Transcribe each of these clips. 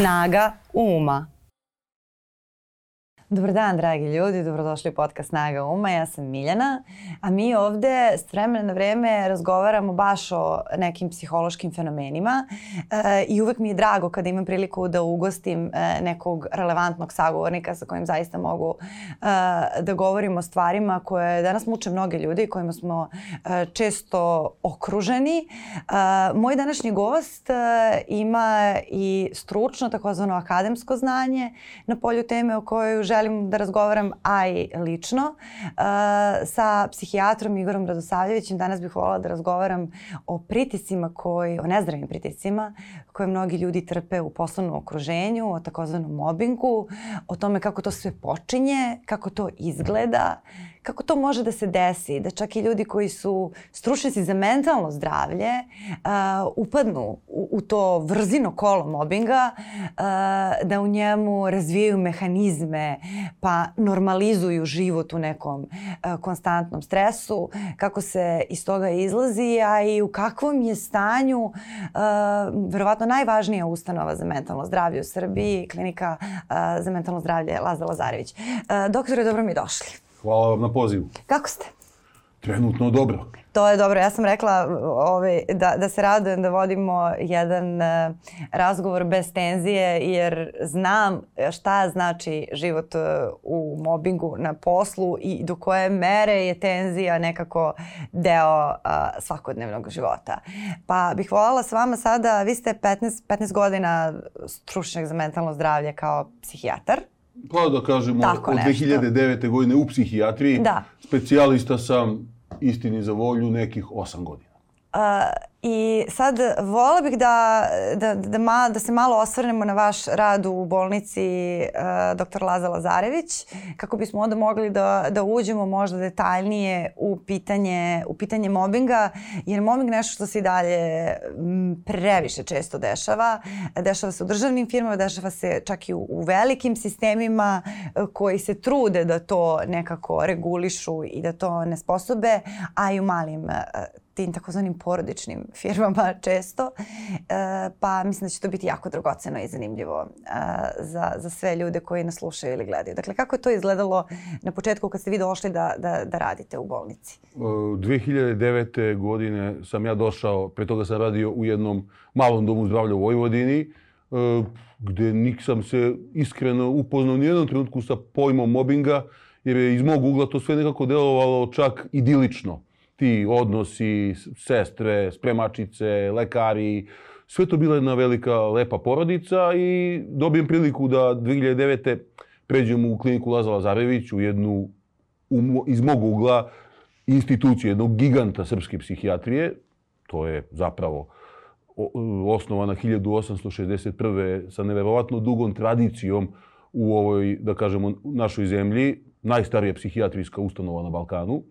Snaga uma. Dobar dan, dragi ljudi, dobrodošli u podcast Snaga Uma, ja sam Miljana, a mi ovde s vremena na vreme razgovaramo baš o nekim psihološkim fenomenima e, i uvek mi je drago kada imam priliku da ugostim e, nekog relevantnog sagovornika sa kojim zaista mogu e, da govorim o stvarima koje danas muče mnoge ljudi i kojima smo e, često okruženi. E, moj današnji gost e, ima i stručno, takozvano akademsko znanje na polju teme o kojoj želim želim da razgovaram, a i lično, uh, sa psihijatrom Igorom Radosavljevićem. Danas bih volila da razgovaram o pritisima koji, o nezdravim pritisima koje mnogi ljudi trpe u poslovnom okruženju, o takozvanom mobingu, o tome kako to sve počinje, kako to izgleda, kako to može da se desi, da čak i ljudi koji su stručnici za mentalno zdravlje uh, upadnu u, u to vrzino kolo mobinga, uh, da u njemu razvijaju mehanizme, pa normalizuju život u nekom uh, konstantnom stresu, kako se iz toga izlazi, a i u kakvom je stanju uh, verovatno najvažnija ustanova za mentalno zdravlje u Srbiji, klinika uh, za mentalno zdravlje Lazar Lazarević. Uh, doktore, dobro mi došli. Hvala vam na pozivu. Kako ste? Trenutno dobro. To je dobro. Ja sam rekla ovaj, da, da se radujem da vodimo jedan uh, razgovor bez tenzije jer znam šta znači život uh, u mobingu na poslu i do koje mere je tenzija nekako deo uh, svakodnevnog života. Pa bih voljela s vama sada, vi ste 15, 15 godina stručnjak za mentalno zdravlje kao psihijatar. Pa da kažemo, Tako od nešto. 2009. godine u psihijatriji, da. specijalista sam istini za volju nekih 8 godina. Uh, I sad vola bih da, da, da, ma, da se malo osvrnemo na vaš rad u bolnici uh, dr. Laza Lazarević kako bismo onda mogli da, da uđemo možda detaljnije u pitanje, u pitanje mobinga jer mobing nešto što se i dalje previše često dešava. Dešava se u državnim firmama, dešava se čak i u, u velikim sistemima uh, koji se trude da to nekako regulišu i da to ne sposobe, a i u malim uh, tim takozvanim porodičnim firmama često, e, pa mislim da će to biti jako dragoceno i zanimljivo e, za, za sve ljude koji nas slušaju ili gledaju. Dakle, kako je to izgledalo na početku kad ste vi došli da, da, da radite u bolnici? 2009. godine sam ja došao, pre toga sam radio u jednom malom domu zdravlja u Vojvodini, e, gde nisam se iskreno upoznao ni jednom trenutku sa pojmom mobinga, jer je iz mog ugla to sve nekako delovalo čak idilično ti odnosi, sestre, spremačice, lekari, sve to bila jedna velika lepa porodica i dobijem priliku da 2009. pređem u kliniku Laza Lazarević u jednu, u, iz mog ugla, instituciju jednog giganta srpske psihijatrije. To je zapravo osnovana 1861. sa neverovatno dugom tradicijom u ovoj, da kažemo, našoj zemlji, najstarija psihijatrijska ustanova na Balkanu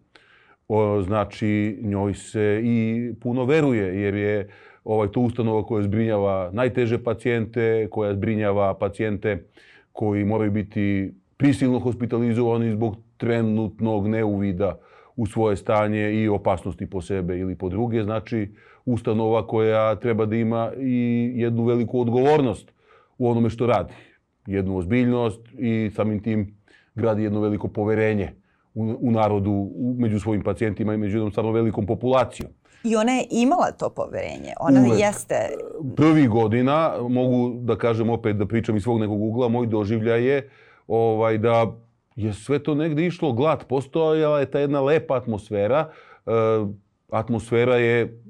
o, znači njoj se i puno veruje jer je ovaj to ustanova koja zbrinjava najteže pacijente, koja zbrinjava pacijente koji moraju biti prisilno hospitalizovani zbog trenutnog neuvida u svoje stanje i opasnosti po sebe ili po druge. Znači, ustanova koja treba da ima i jednu veliku odgovornost u onome što radi. Jednu ozbiljnost i samim tim gradi jedno veliko poverenje u, u narodu, u, među svojim pacijentima i među jednom stvarno velikom populacijom. I ona je imala to poverenje. Ona Uvek. jeste... Prvi godina, mogu da kažem opet, da pričam iz svog nekog ugla, moj doživljaj je ovaj, da je sve to negde išlo glad. Postojala je ta jedna lepa atmosfera. E, atmosfera je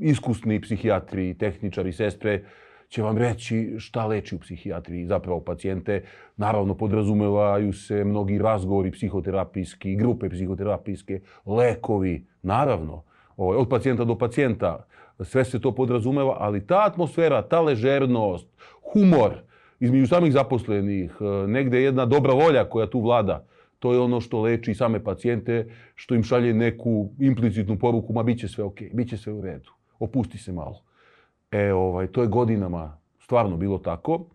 iskusni psihijatri, tehničari, sestre, će vam reći šta leči u psihijatriji zapravo pacijente. Naravno, podrazumevaju se mnogi razgovori psihoterapijski, grupe psihoterapijske, lekovi, naravno, ovaj, od pacijenta do pacijenta. Sve se to podrazumeva, ali ta atmosfera, ta ležernost, humor između samih zaposlenih, negde jedna dobra volja koja tu vlada, to je ono što leči same pacijente, što im šalje neku implicitnu poruku, ma bit će sve ok, bit će sve u redu, opusti se malo. E, ovaj, to je godinama stvarno bilo tako.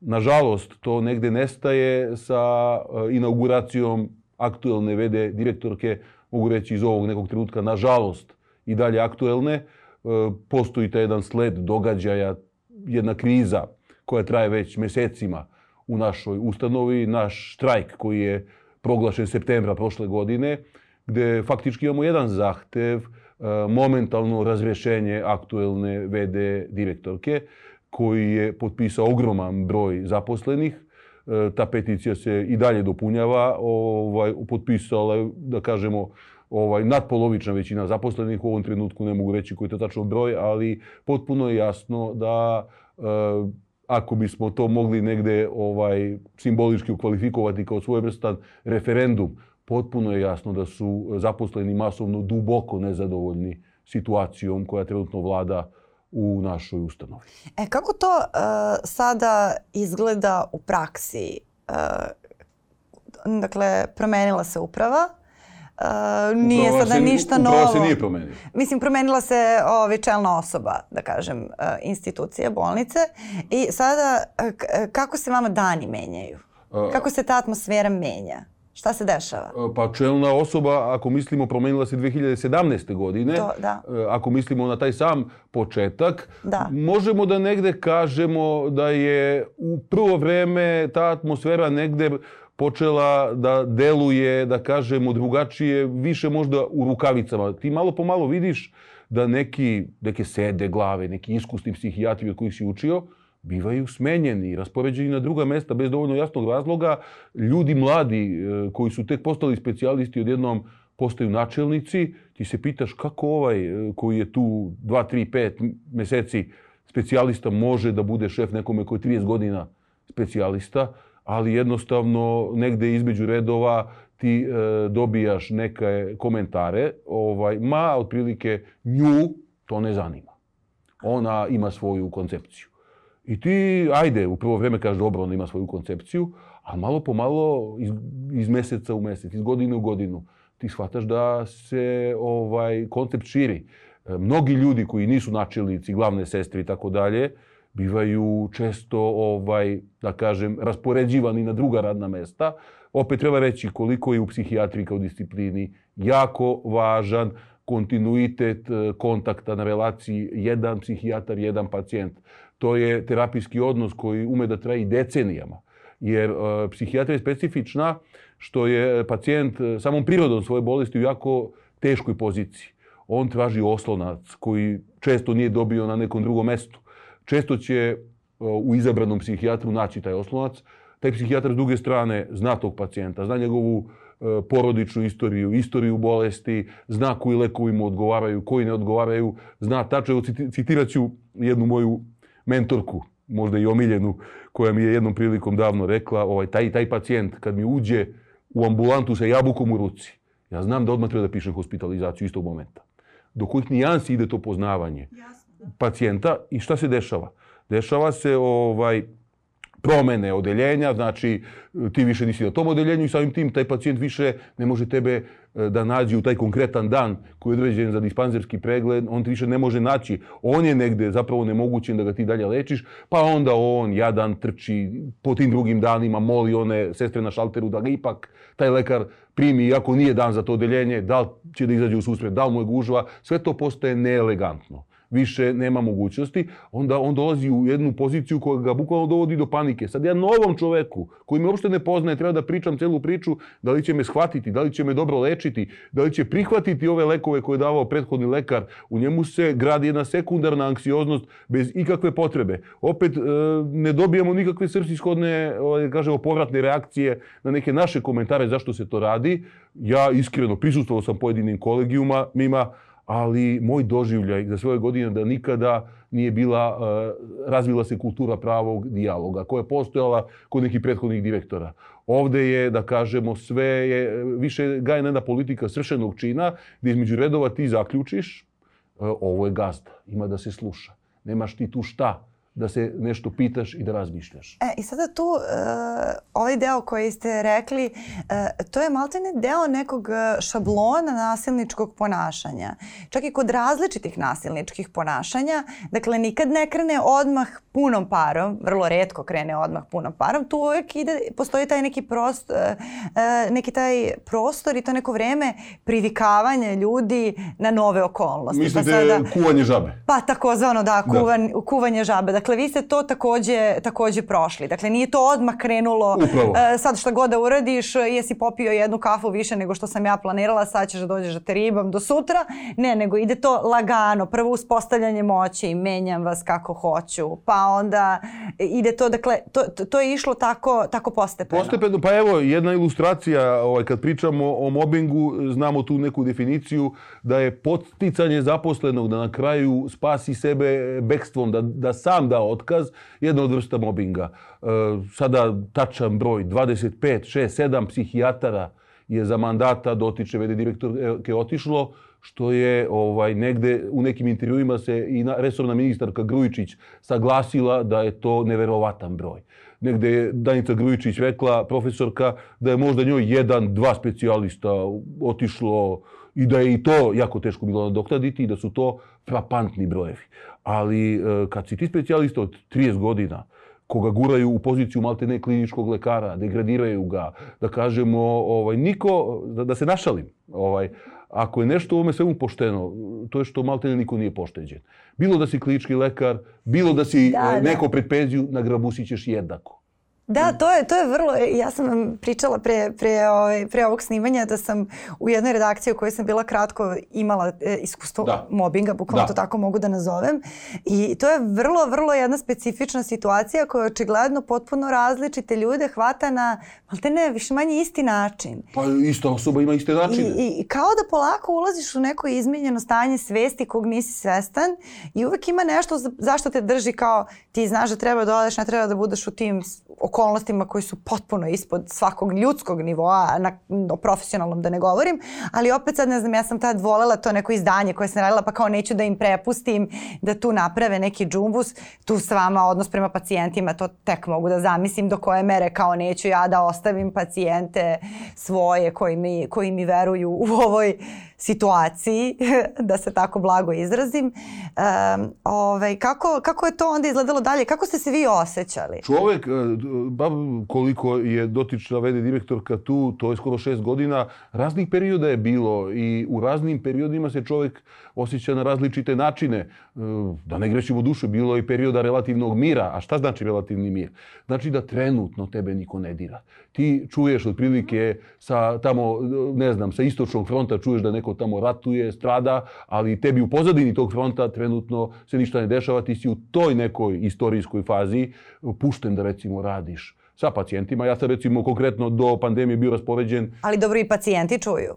Nažalost, to negde nestaje sa e, inauguracijom aktuelne vede direktorke, mogu reći iz ovog nekog trenutka, nažalost, i dalje aktuelne, postoji taj jedan sled događaja, jedna kriza koja traje već mesecima u našoj ustanovi, naš štrajk koji je proglašen septembra prošle godine, gde faktički imamo jedan zahtev, e, momentalno razrešenje aktuelne VD direktorke, koji je potpisao ogroman broj zaposlenih. E, ta peticija se i dalje dopunjava, ovaj, potpisala je, da kažemo, ovaj, nadpolovična većina zaposlenih, u ovom trenutku ne mogu reći koji je to tačno broj, ali potpuno je jasno da e, ako bismo to mogli negde ovaj simbolički ukvalifikovati kao svojevrstan referendum, potpuno je jasno da su zaposleni masovno duboko nezadovoljni situacijom koja trenutno vlada u našoj ustanovi. E, kako to uh, sada izgleda u praksi? Uh, dakle, promenila se uprava, Uh, nije upravo sada se, ništa upravo novo. se nije promenila. Mislim, promenila se ovaj, čelna osoba, da kažem, uh, institucije, bolnice. I sada, uh, kako se vama dani menjaju? Kako se ta atmosfera menja? Šta se dešava? Pa čelna osoba, ako mislimo, promenila se 2017. godine. To, da. Ako mislimo na taj sam početak, da. možemo da negde kažemo da je u prvo vreme ta atmosfera negde počela da deluje, da kažemo, drugačije, više možda u rukavicama. Ti malo po malo vidiš da neki, neke sede glave, neki iskusni psihijatri od kojih si učio, bivaju smenjeni, raspoređeni na druga mesta bez dovoljno jasnog razloga. Ljudi mladi e, koji su tek postali specijalisti odjednom postaju načelnici, ti se pitaš kako ovaj e, koji je tu 2, 3, 5 meseci specijalista može da bude šef nekome koji je 30 godina specijalista ali jednostavno negde između redova ti e, dobijaš neke komentare, ovaj, ma otprilike nju to ne zanima. Ona ima svoju koncepciju. I ti, ajde, u prvo vreme kažeš dobro, ona ima svoju koncepciju, a malo po malo, iz, iz meseca u mesec, iz godine u godinu, ti shvataš da se ovaj koncept širi. E, mnogi ljudi koji nisu načelnici, glavne sestre i tako dalje, bivaju često, ovaj, da kažem, raspoređivani na druga radna mesta. Opet treba reći koliko je u psihijatriji kao disciplini jako važan kontinuitet e, kontakta na relaciji jedan psihijatar, jedan pacijent. To je terapijski odnos koji ume da traji decenijama. Jer e, psihijatrija je specifična što je pacijent e, samom prirodom svoje bolesti u jako teškoj poziciji. On traži oslonac koji često nije dobio na nekom drugom mestu često će u izabranom psihijatru naći taj oslonac. Taj psihijatar s druge strane zna tog pacijenta, zna njegovu e, porodičnu istoriju, istoriju bolesti, zna koji lekovi mu odgovaraju, koji ne odgovaraju, zna tačno, citirat jednu moju mentorku, možda i omiljenu, koja mi je jednom prilikom davno rekla, ovaj, taj, taj pacijent kad mi uđe u ambulantu sa jabukom u ruci, ja znam da odmah treba da pišem hospitalizaciju istog momenta. Do kojih nijansi ide to poznavanje. Jasno pacijenta i šta se dešava? Dešava se ovaj promene odeljenja, znači ti više nisi na tom odeljenju i samim tim taj pacijent više ne može tebe e, da nađe u taj konkretan dan koji je određen za dispanzerski pregled, on ti više ne može naći. On je negde zapravo nemogućen da ga ti dalje lečiš, pa onda on jadan trči po tim drugim danima, moli one sestre na šalteru da ga ipak taj lekar primi, iako nije dan za to odeljenje, da li će da izađe u susret, da li mu je gužva, sve to postaje neelegantno više nema mogućnosti, onda on dolazi u jednu poziciju koja ga bukvalno dovodi do panike. Sad ja novom čoveku, koji me uopšte ne poznaje, treba da pričam celu priču, da li će me shvatiti, da li će me dobro lečiti, da li će prihvatiti ove lekove koje je davao prethodni lekar. U njemu se gradi jedna sekundarna anksioznost bez ikakve potrebe. Opet e, ne dobijamo nikakve srpsishodne, ovaj, kažemo, povratne reakcije na neke naše komentare zašto se to radi. Ja iskreno prisustvovao sam pojedinim kolegijuma, mima, ali moj doživljaj za svoje godine da nikada nije bila, uh, razvila se kultura pravog dijaloga koja je postojala kod nekih prethodnih direktora. Ovde je, da kažemo, sve je više gajena jedna politika sršenog čina gde između redova ti zaključiš uh, ovo je gazda, ima da se sluša. Nemaš ti tu šta da se nešto pitaš i da razmišljaš. E, I sada tu, uh, ovaj deo koji ste rekli, uh, to je maltene deo nekog šablona nasilničkog ponašanja. Čak i kod različitih nasilničkih ponašanja, dakle nikad ne krene odmah punom parom, vrlo redko krene odmah punom parom, tu uvek ide, postoji taj neki prost, uh, uh, neki taj prostor i to neko vreme privikavanja ljudi na nove okolnosti. Mislite pa sada, kuvanje žabe? Pa takozvano da, kuvan, da. kuvanje žabe. Dakle, vi ste to takođe, takođe prošli. Dakle, nije to odmah krenulo. Upravo. Uh, sad šta god da uradiš, jesi popio jednu kafu više nego što sam ja planirala, sad ćeš da dođeš da te ribam do sutra. Ne, nego ide to lagano. Prvo uspostavljanje moći, menjam vas kako hoću. Pa onda ide to, dakle, to, to je išlo tako, tako postepeno. Postepeno, pa evo, jedna ilustracija, ovaj, kad pričamo o mobingu, znamo tu neku definiciju da je podsticanje zaposlenog da na kraju spasi sebe bekstvom, da, da sam da otkaz, jedna od vrsta mobinga. E, sada tačan broj, 25, 6, 7 psihijatara je za mandata dotiče vede direktorke otišlo, što je ovaj negde u nekim intervjuima se i na, resorna ministarka Grujičić saglasila da je to neverovatan broj. Negde je Danica Grujičić rekla, profesorka, da je možda njoj jedan, dva specijalista otišlo i da je i to jako teško bilo nadoknaditi i da su to frapantni brojevi. Ali e, kad si ti specijalista od 30 godina, koga guraju u poziciju maltene kliničkog lekara, degradiraju ga, da kažemo, ovaj, niko, da, da se našalim, ovaj, ako je nešto u ovome svemu pošteno, to je što maltene niko nije pošteđen. Bilo da si klinički lekar, bilo da si da, e, neko da. pred penziju, na grabusi ćeš jednako. Da, to je, to je vrlo, ja sam vam pričala pre, pre, ovaj, pre ovog snimanja da sam u jednoj redakciji u kojoj sam bila kratko imala e, iskustvo da. mobinga, bukvalno da. to tako mogu da nazovem. I to je vrlo, vrlo jedna specifična situacija koja očigledno potpuno različite ljude hvata na, malte ne, više manje isti način. Pa ista osoba ima iste načine. I, I kao da polako ulaziš u neko izmenjeno stanje svesti kog nisi svestan i uvek ima nešto za, zašto te drži kao ti znaš da treba da odeš, ne treba da budeš u tim okolnostima koji su potpuno ispod svakog ljudskog nivoa, na, o profesionalnom da ne govorim, ali opet sad ne znam, ja sam tad volela to neko izdanje koje sam radila, pa kao neću da im prepustim da tu naprave neki džumbus, tu s vama odnos prema pacijentima, to tek mogu da zamislim do koje mere kao neću ja da ostavim pacijente svoje koji mi, koji mi veruju u ovoj situaciji, da se tako blago izrazim. Um, ovaj, kako, kako je to onda izgledalo dalje? Kako ste se vi osjećali? Čovek, ba, koliko je dotična vede direktorka tu, to je skoro šest godina, raznih perioda je bilo i u raznim periodima se čovek osjeća na različite načine. E, da ne grešimo duše, bilo je perioda relativnog mira. A šta znači relativni mir? Znači da trenutno tebe niko ne dira. Ti čuješ otprilike sa tamo, ne znam, sa istočnog fronta čuješ da neko tamo ratuje, strada, ali tebi u pozadini tog fronta trenutno se ništa ne dešava. Ti si u toj nekoj istorijskoj fazi pušten da recimo radiš sa pacijentima. Ja sam recimo konkretno do pandemije bio raspoređen. Ali dobro i pacijenti čuju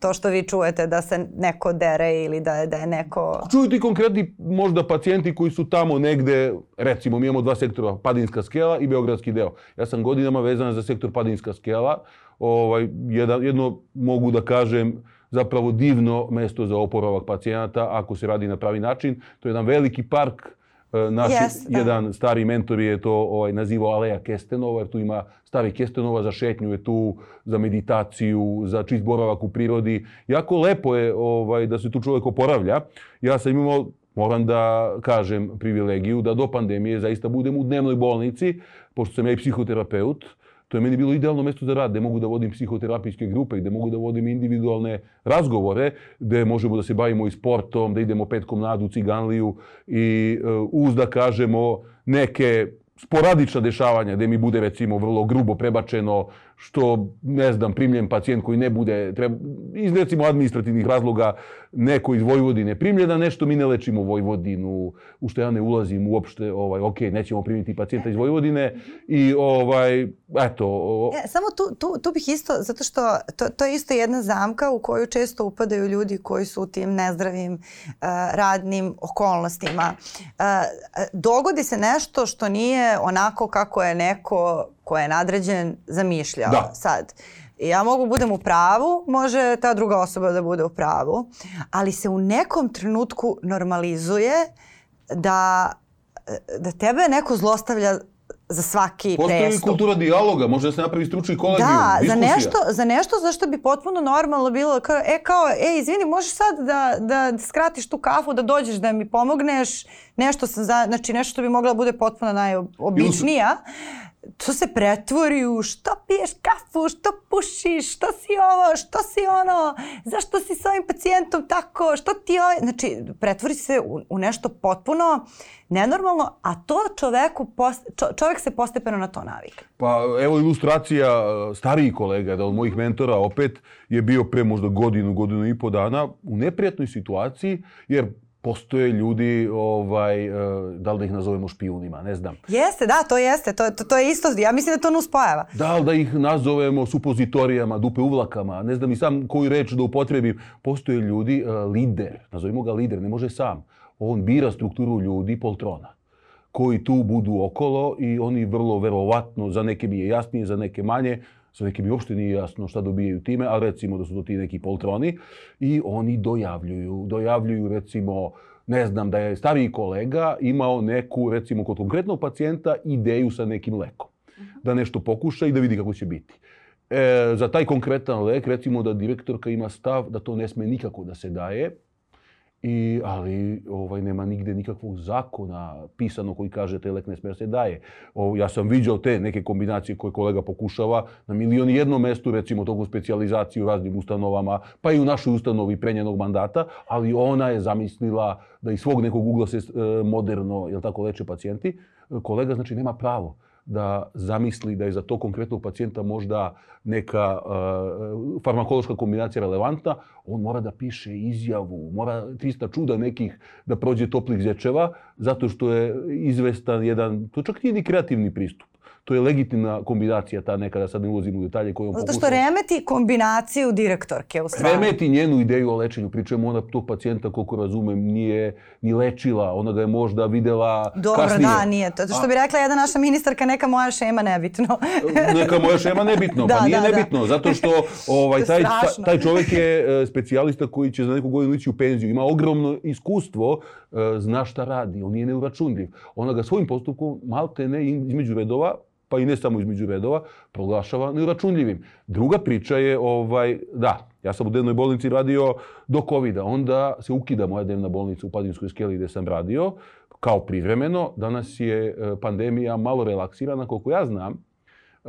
to što vi čujete da se neko dere ili da je, da je neko... Čuju ti konkretni možda pacijenti koji su tamo negde, recimo mi imamo dva sektora, Padinska skela i Beogradski deo. Ja sam godinama vezan za sektor Padinska skela. Ovaj, jedan, jedno mogu da kažem zapravo divno mesto za oporavak pacijenata ako se radi na pravi način. To je jedan veliki park E, naš yes, da. jedan da. stari mentor je to ovaj, nazivao Aleja Kestenova, jer tu ima stari Kestenova za šetnju, je tu za meditaciju, za čist boravak u prirodi. Jako lepo je ovaj, da se tu čovjek oporavlja. Ja sam imao moram da kažem privilegiju da do pandemije zaista budem u dnevnoj bolnici, pošto sam ja i psihoterapeut. To je meni bilo idealno mesto za rad, gde mogu da vodim psihoterapijske grupe, gde mogu da vodim individualne razgovore, gde možemo da se bavimo i sportom, da idemo petkom na u Ciganliju i uh, uz da kažemo neke sporadična dešavanja gde mi bude recimo vrlo grubo prebačeno što, ne znam, primljen pacijent koji ne bude, treba, iz recimo administrativnih razloga, neko iz Vojvodine primljena, nešto mi ne lečimo Vojvodinu, u što ja ne ulazim uopšte, ovaj, ok, nećemo primiti pacijenta iz Vojvodine i ovaj, eto. O... Ja, samo tu, tu, tu bih isto, zato što to, to je isto jedna zamka u koju često upadaju ljudi koji su u tim nezdravim uh, radnim okolnostima. Uh, dogodi se nešto što nije onako kako je neko ko je nadređen zamišljao da. sad. Ja mogu budem u pravu, može ta druga osoba da bude u pravu, ali se u nekom trenutku normalizuje da da tebe neko zlostavlja za svaki Postoji prestup. Postoji kultura dijaloga, može da se napravi stručni kolegijum, Da, diskusija. za nešto, za nešto zašto bi potpuno normalno bilo, kao, e kao, e izvini, možeš sad da, da skratiš tu kafu, da dođeš da mi pomogneš, nešto sam za, znači nešto što bi mogla da bude potpuno najobičnija. To se pretvori u što piješ kafu, što pušiš, što si ovo, što si ono, zašto si s ovim pacijentom tako, što ti ovaj... Znači, pretvori se u, u nešto potpuno nenormalno, a to čoveku, post, čo, čovek se postepeno na to navika. Pa evo ilustracija e, starijih kolega, da od mojih mentora opet je bio pre možda godinu, godinu i po dana u neprijatnoj situaciji, jer postoje ljudi, ovaj, da li da ih nazovemo špijunima, ne znam. Jeste, da, to jeste, to, to, to je isto, ja mislim da to nuspojava. Da li da ih nazovemo supozitorijama, dupe uvlakama, ne znam i sam koju reč da upotrebim. Postoje ljudi, lider, nazovimo ga lider, ne može sam. On bira strukturu ljudi poltrona koji tu budu okolo i oni vrlo verovatno, za neke mi je jasnije, za neke manje, za neke mi uopšte nije jasno šta dobijaju time, a recimo da su to ti neki poltroni i oni dojavljuju, dojavljuju recimo ne znam, da je stariji kolega imao neku, recimo kod konkretnog pacijenta, ideju sa nekim lekom. Da nešto pokuša i da vidi kako će biti. E, za taj konkretan lek, recimo da direktorka ima stav da to ne sme nikako da se daje, I, ali ovaj, nema nigde nikakvog zakona pisano koji kaže taj lek ne sme se daje. O, ja sam viđao te neke kombinacije koje kolega pokušava na milion i jednom mestu, recimo toku specijalizaciju u raznim ustanovama, pa i u našoj ustanovi prenjenog mandata, ali ona je zamislila da iz svog nekog ugla se e, moderno, jel tako, leče pacijenti. Kolega znači nema pravo da zamisli da je za to konkretnog pacijenta možda neka uh, farmakološka kombinacija relevantna, on mora da piše izjavu, mora 300 čuda nekih da prođe toplih zečeva, zato što je izvestan jedan, to čak nije ni kreativni pristup to je legitimna kombinacija ta neka, da sad ne ulazim u detalje koje on Zato što remeti kombinaciju direktorke u stvari. Remeti njenu ideju o lečenju. Pričamo ona tog pacijenta, koliko razumem, nije ni lečila. Ona ga je možda videla Dobro, kasnije. da, nije. To što bi rekla jedna naša ministarka, neka moja šema nebitno. neka moja šema nebitno. da, pa nije da, nebitno, da. zato što ovaj, taj, taj čovjek je e, specijalista koji će za neku godinu ići u penziju. Ima ogromno iskustvo, e, zna šta radi. On nije neuračunljiv. Ona ga svojim postupkom, malte ne između redova, pa i ne samo između redova, proglašava neuračunljivim. Druga priča je, ovaj, da, ja sam u dnevnoj bolnici radio do covid -a. onda se ukida moja dnevna bolnica u Padinskoj skeli gde sam radio, kao privremeno. Danas je e, pandemija malo relaksirana, koliko ja znam. E,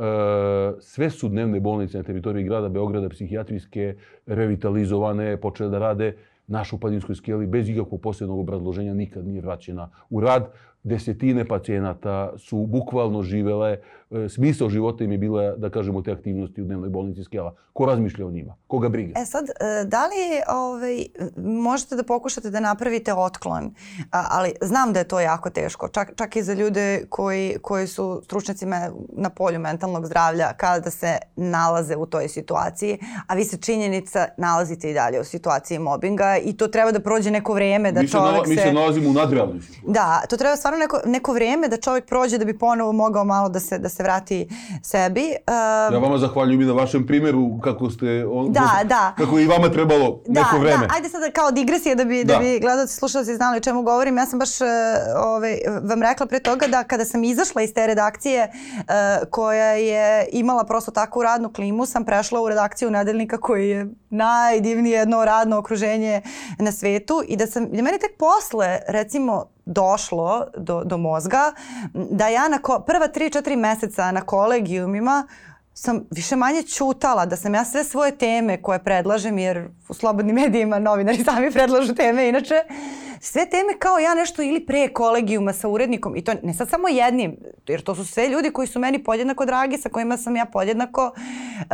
sve su dnevne bolnice na teritoriji grada Beograda, psihijatrijske, revitalizovane, počele da rade naša u Padinskoj skeli bez ikakvog posebnog obrazloženja nikad nije vraćena u rad desetine pacijenata su bukvalno živele, e, smisao života im je bila, da kažemo, te aktivnosti u dnevnoj bolnici Skela. Ko razmišlja o njima? Koga briga? E sad, e, da li ovaj, možete da pokušate da napravite otklon, ali znam da je to jako teško, čak, čak i za ljude koji, koji su stručnjaci na polju mentalnog zdravlja kada se nalaze u toj situaciji, a vi se činjenica nalazite i dalje u situaciji mobinga i to treba da prođe neko vreme da mi čovek se... Mi se nalazimo u nadrealnoj situaciji. Da, to treba stvarno neko, neko vrijeme da čovjek prođe da bi ponovo mogao malo da se, da se vrati sebi. Um, ja vama zahvaljujem i na vašem primjeru kako ste... On, da, kako, da. Kako je i vama trebalo da, neko vreme. Da, ajde sada kao digresije da bi, da. da bi gledalci slušalci znali o čemu govorim. Ja sam baš uh, ovaj, vam rekla pre toga da kada sam izašla iz te redakcije uh, koja je imala prosto takvu radnu klimu, sam prešla u redakciju nedeljnika koji je najdivnije jedno radno okruženje na svetu i da sam, da meni tek posle recimo došlo do, do mozga da ja na ko, prva 3-4 meseca na kolegijumima sam više manje čutala da sam ja sve svoje teme koje predlažem jer u slobodnim medijima novinari sami predlažu teme inače sve teme kao ja nešto ili pre kolegijuma sa urednikom i to ne sad samo jednim, jer to su sve ljudi koji su meni podjednako dragi, sa kojima sam ja podjednako, uh,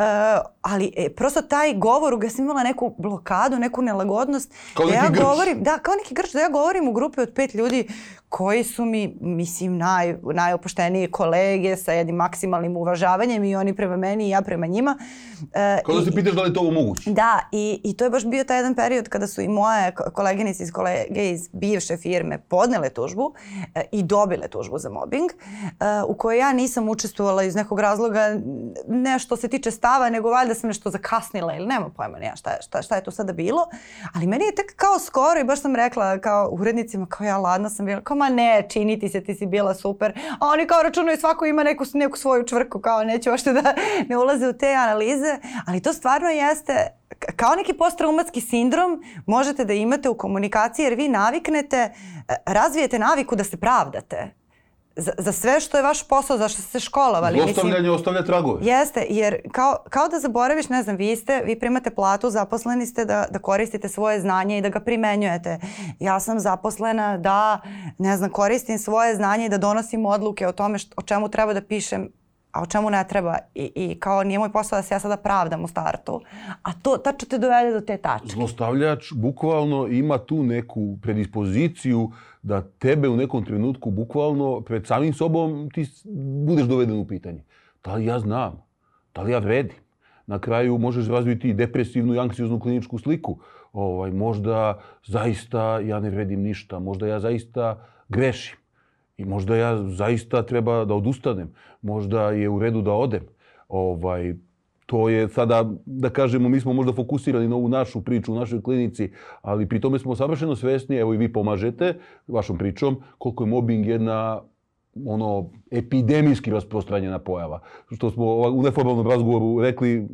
ali e, prosto taj govor, ja sam imala neku blokadu, neku nelagodnost. Kao da neki ja grč. govorim, da, kao neki grč, da ja govorim u grupi od pet ljudi koji su mi, mislim, naj, najopuštenije kolege sa jednim maksimalnim uvažavanjem i oni prema meni i ja prema njima. Uh, kao da se pitaš da li to moguće. Da, i, i to je baš bio taj jedan period kada su i moje koleginice iz kolege iz bivše firme podnele tužbu e, i dobile tužbu za mobbing, e, u kojoj ja nisam učestvovala iz nekog razloga nešto se tiče stava, nego valjda sam nešto zakasnila ili nema pojma nija šta, šta, šta je to sada bilo. Ali meni je tek kao skoro i baš sam rekla kao urednicima, kao ja ladna sam bila, kao ma ne, čini ti se, ti si bila super. A oni kao računaju svako ima neku, neku svoju čvrku, kao neće ošte da ne ulaze u te analize. Ali to stvarno jeste kao neki posttraumatski sindrom možete da imate u komunikaciji jer vi naviknete, e, razvijete naviku da se pravdate. Za, za sve što je vaš posao, za što ste školovali. Zlostavljanje ostavlja tragove. Jeste, jer kao, kao da zaboraviš, ne znam, vi ste, vi primate platu, zaposleni ste da, da koristite svoje znanje i da ga primenjujete. Ja sam zaposlena da, ne znam, koristim svoje znanje i da donosim odluke o tome što, o čemu treba da pišem a o čemu ne treba i, i kao nije moj posao da se ja sada pravdam u startu, a to tačno te dovede do te tačke. Zlostavljač bukvalno ima tu neku predispoziciju da tebe u nekom trenutku bukvalno pred samim sobom ti budeš doveden u pitanje. Da li ja znam? Da li ja vredim? Na kraju možeš razviti depresivnu i anksioznu kliničku sliku. Ovaj, možda zaista ja ne vredim ništa, možda ja zaista grešim. I možda ja zaista treba da odustanem. Možda je u redu da odem. Ovaj, to je sada, da kažemo, mi smo možda fokusirani na ovu našu priču u našoj klinici, ali pri tome smo savršeno svesni, evo i vi pomažete vašom pričom, koliko je mobbing jedna ono epidemijski rasprostranjena pojava. Što smo u neformalnom razgovoru rekli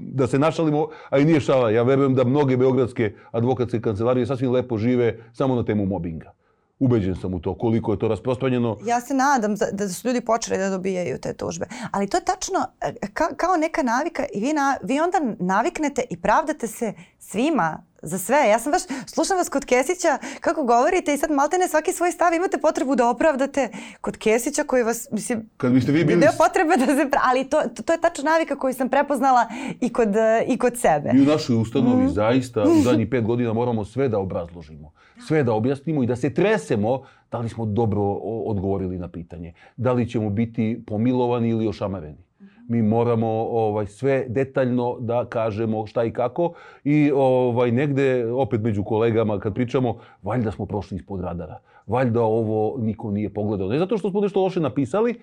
da se našalimo, a i nije šala. Ja verujem da mnoge beogradske advokatske kancelarije sasvim lepo žive samo na temu mobinga. Ubeđen sam u to, koliko je to rasprostranjeno. Ja se nadam da su ljudi počeli da dobijaju te tužbe. Ali to je tačno e, ka, kao neka navika i vi, na, vi onda naviknete i pravdate se svima za sve. Ja sam baš, slušam vas kod Kesića kako govorite i sad maltene svaki svoj stav imate potrebu da opravdate kod Kesića koji vas, mislim, Kad biste vi bili... Nema potrebe da se, ali to, to, to je tačno navika koju sam prepoznala i kod, i kod sebe. Mi u našoj ustanovi mm. zaista u zadnjih pet godina moramo sve da obrazložimo, sve da objasnimo i da se tresemo da li smo dobro odgovorili na pitanje, da li ćemo biti pomilovani ili ošamareni mi moramo ovaj sve detaljno da kažemo šta i kako i ovaj negde opet među kolegama kad pričamo valjda smo prošli ispod radara. Valjda ovo niko nije pogledao. Ne zato što smo nešto loše napisali,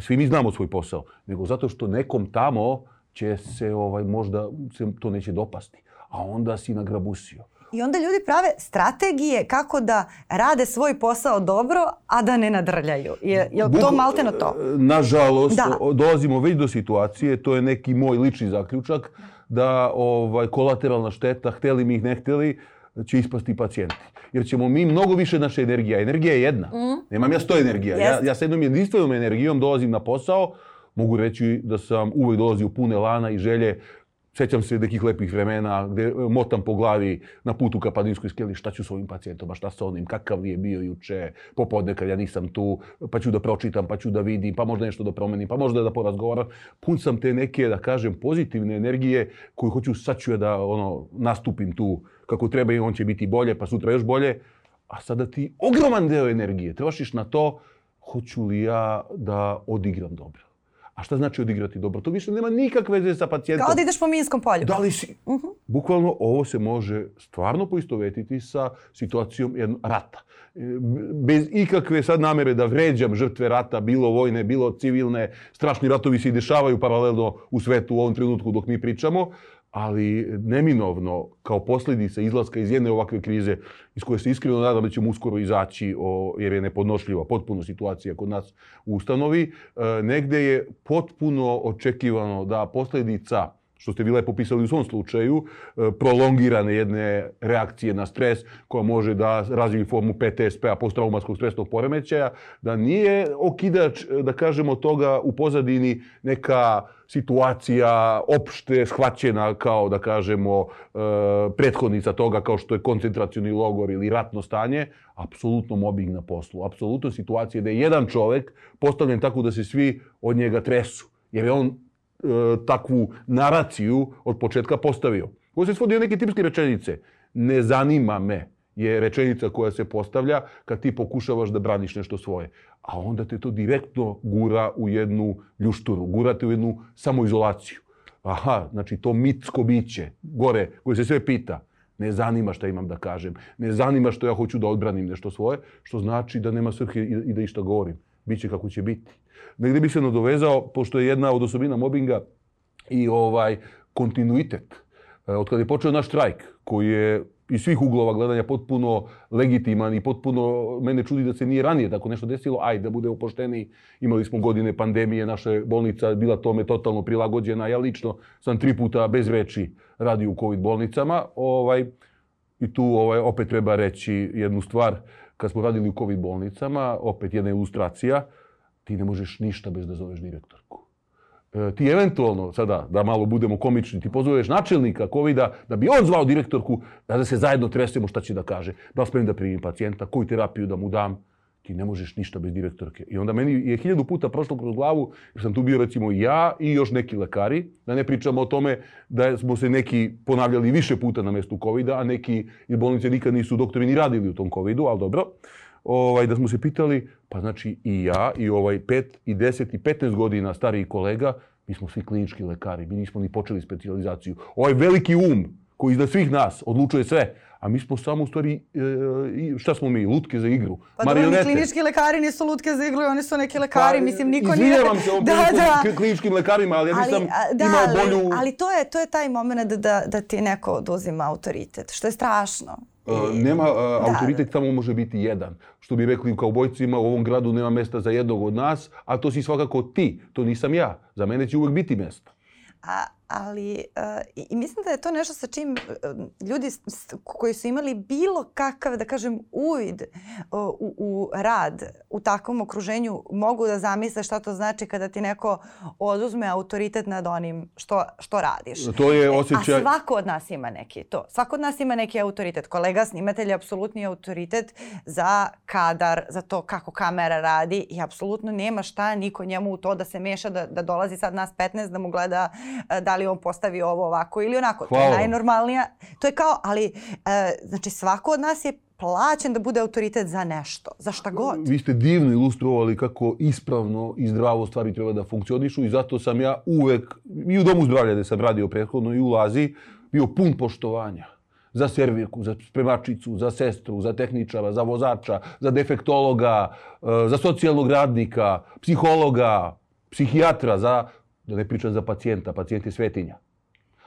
svi mi znamo svoj posao, nego zato što nekom tamo će se ovaj možda se to neće dopasti, a onda si nagrabusio. I onda ljudi prave strategije kako da rade svoj posao dobro, a da ne nadrljaju. Je, je to malte na to? Nažalost, da. dolazimo već do situacije, to je neki moj lični zaključak, da ovaj, kolateralna šteta, hteli mi ih ne hteli, će ispasti pacijenti. Jer ćemo mi mnogo više naše energija. Energija je jedna. Mm. Nemam ja sto energija. Ja, ja sa jednom jedinstvenom energijom dolazim na posao. Mogu reći da sam uvek dolazio pune lana i želje Sećam se nekih lepih vremena gde e, motam po glavi na putu ka Padinskoj skeli šta ću s ovim pacijentom, a šta sa onim, kakav je bio juče, popodne kad ja nisam tu, pa ću da pročitam, pa ću da vidim, pa možda nešto da promenim, pa možda da porazgovaram. Pun sam te neke, da kažem, pozitivne energije koju hoću, sad ću ja da ono, nastupim tu kako treba i on će biti bolje, pa sutra još bolje. A sada ti ogroman deo energije trošiš na to, hoću li ja da odigram dobro. A šta znači odigrati dobro? To više nema nikakve veze sa pacijentom. Kao da ideš po minskom polju. Da li si... Uh mhm. -huh. Bukvalno ovo se može stvarno poistovetiti sa situacijom jednog rata. E, bez ikakve sad namere da vređam žrtve rata, bilo vojne, bilo civilne, strašni ratovi se i dešavaju paralelno u svetu u ovom trenutku dok mi pričamo, ali neminovno kao posljedica izlaska iz jedne ovakve krize iz koje se iskreno nadam da ćemo uskoro izaći o, jer je nepodnošljiva potpuno situacija kod nas u ustanovi, e, negde je potpuno očekivano da posljedica što ste vi lepo pisali u svom slučaju, e, prolongirane jedne reakcije na stres koja može da razvije formu PTSP-a, posttraumatskog stresnog poremećaja, da nije okidač, e, da kažemo, toga u pozadini neka situacija opšte shvaćena kao, da kažemo, e, prethodnica toga kao što je koncentracioni logor ili ratno stanje, apsolutno mobbing na poslu. Apsolutno situacija da je jedan čovek postavljen tako da se svi od njega tresu. Jer je on takvu naraciju od početka postavio. Ovo se svodi neke tipske rečenice. Ne zanima me je rečenica koja se postavlja kad ti pokušavaš da braniš nešto svoje. A onda te to direktno gura u jednu ljušturu, gura te u jednu samoizolaciju. Aha, znači to mitsko biće, gore, koje se sve pita, Ne zanima šta imam da kažem. Ne zanima što ja hoću da odbranim nešto svoje, što znači da nema svrhe i da išta govorim. Biće kako će biti. Negde bi se nadovezao, pošto je jedna od osobina mobinga i ovaj kontinuitet. E, od kada je počeo naš štrajk, koji je iz svih uglova gledanja potpuno legitiman i potpuno mene čudi da se nije ranije tako nešto desilo. Aj, da bude upošteni, imali smo godine pandemije, naša bolnica bila tome totalno prilagođena. Ja lično sam tri puta bez reči radio u COVID bolnicama. Ovaj, I tu ovaj, opet treba reći jednu stvar. Kad smo radili u COVID bolnicama, opet jedna ilustracija, ti ne možeš ništa bez da zoveš direktorku. E, ti eventualno, sada da malo budemo komični, ti pozoveš načelnika covid da bi on zvao direktorku, da se zajedno tresemo šta će da kaže. Da li spremim da primim pacijenta, koju terapiju da mu dam. Ti ne možeš ništa bez direktorke. I onda meni je hiljadu puta prošlo kroz glavu, jer sam tu bio recimo ja i još neki lekari, da ne pričamo o tome da smo se neki ponavljali više puta na mestu covid a neki iz bolnice nikad nisu doktori ni radili u tom COVID-u, ali dobro. Ovaj, da smo se pitali, pa znači i ja i ovaj 5 i 10 i 15 godina stariji kolega, mi smo svi klinički lekari, mi nismo ni počeli specijalizaciju. Ovaj veliki um koji iznad svih nas odlučuje sve, a mi smo samo u stvari, e, šta smo mi, lutke za igru, pa marionete. Pa klinički lekari nisu lutke za igru, oni su neki lekari, pa, mislim, niko nije... Izvinjavam se ovom da, da. kliničkim lekarima, ali ja nisam da, imao bolju... Ali, ali to, je, to je taj moment da, da, da ti neko oduzima autoritet, što je strašno. I, nema, uh, da, autoritet da. tamo može biti jedan. Što bi rekli kao bojcima, u ovom gradu nema mesta za jednog od nas, a to si svakako ti, to nisam ja. Za mene će uvek biti mesta. A, ali uh, i mislim da je to nešto sa čim uh, ljudi koji su imali bilo kakav, da kažem, uvid uh, u, u rad u takvom okruženju mogu da zamisle šta to znači kada ti neko oduzme autoritet nad onim što, što radiš. To je osjećaj... A svako od nas ima neki to. Svako od nas ima neki autoritet. Kolega snimatelj je apsolutni autoritet za kadar, za to kako kamera radi i apsolutno nema šta niko njemu u to da se meša, da, da dolazi sad nas 15 da mu gleda da li li on postavi ovo ovako ili onako. Hvala. To je najnormalnija. To je kao, ali, e, znači svako od nas je plaćen da bude autoritet za nešto, za šta god. Vi ste divno ilustrovali kako ispravno i zdravo stvari treba da funkcionišu i zato sam ja uvek, i u Domu zdravlja gde sam radio prethodno i ulazi, bio pun poštovanja za servirku, za spremačicu, za sestru, za tehničara, za vozača, za defektologa, e, za socijalnog radnika, psihologa, psihijatra, za Da ne pričam za pacijenta, pacijent je svetinja.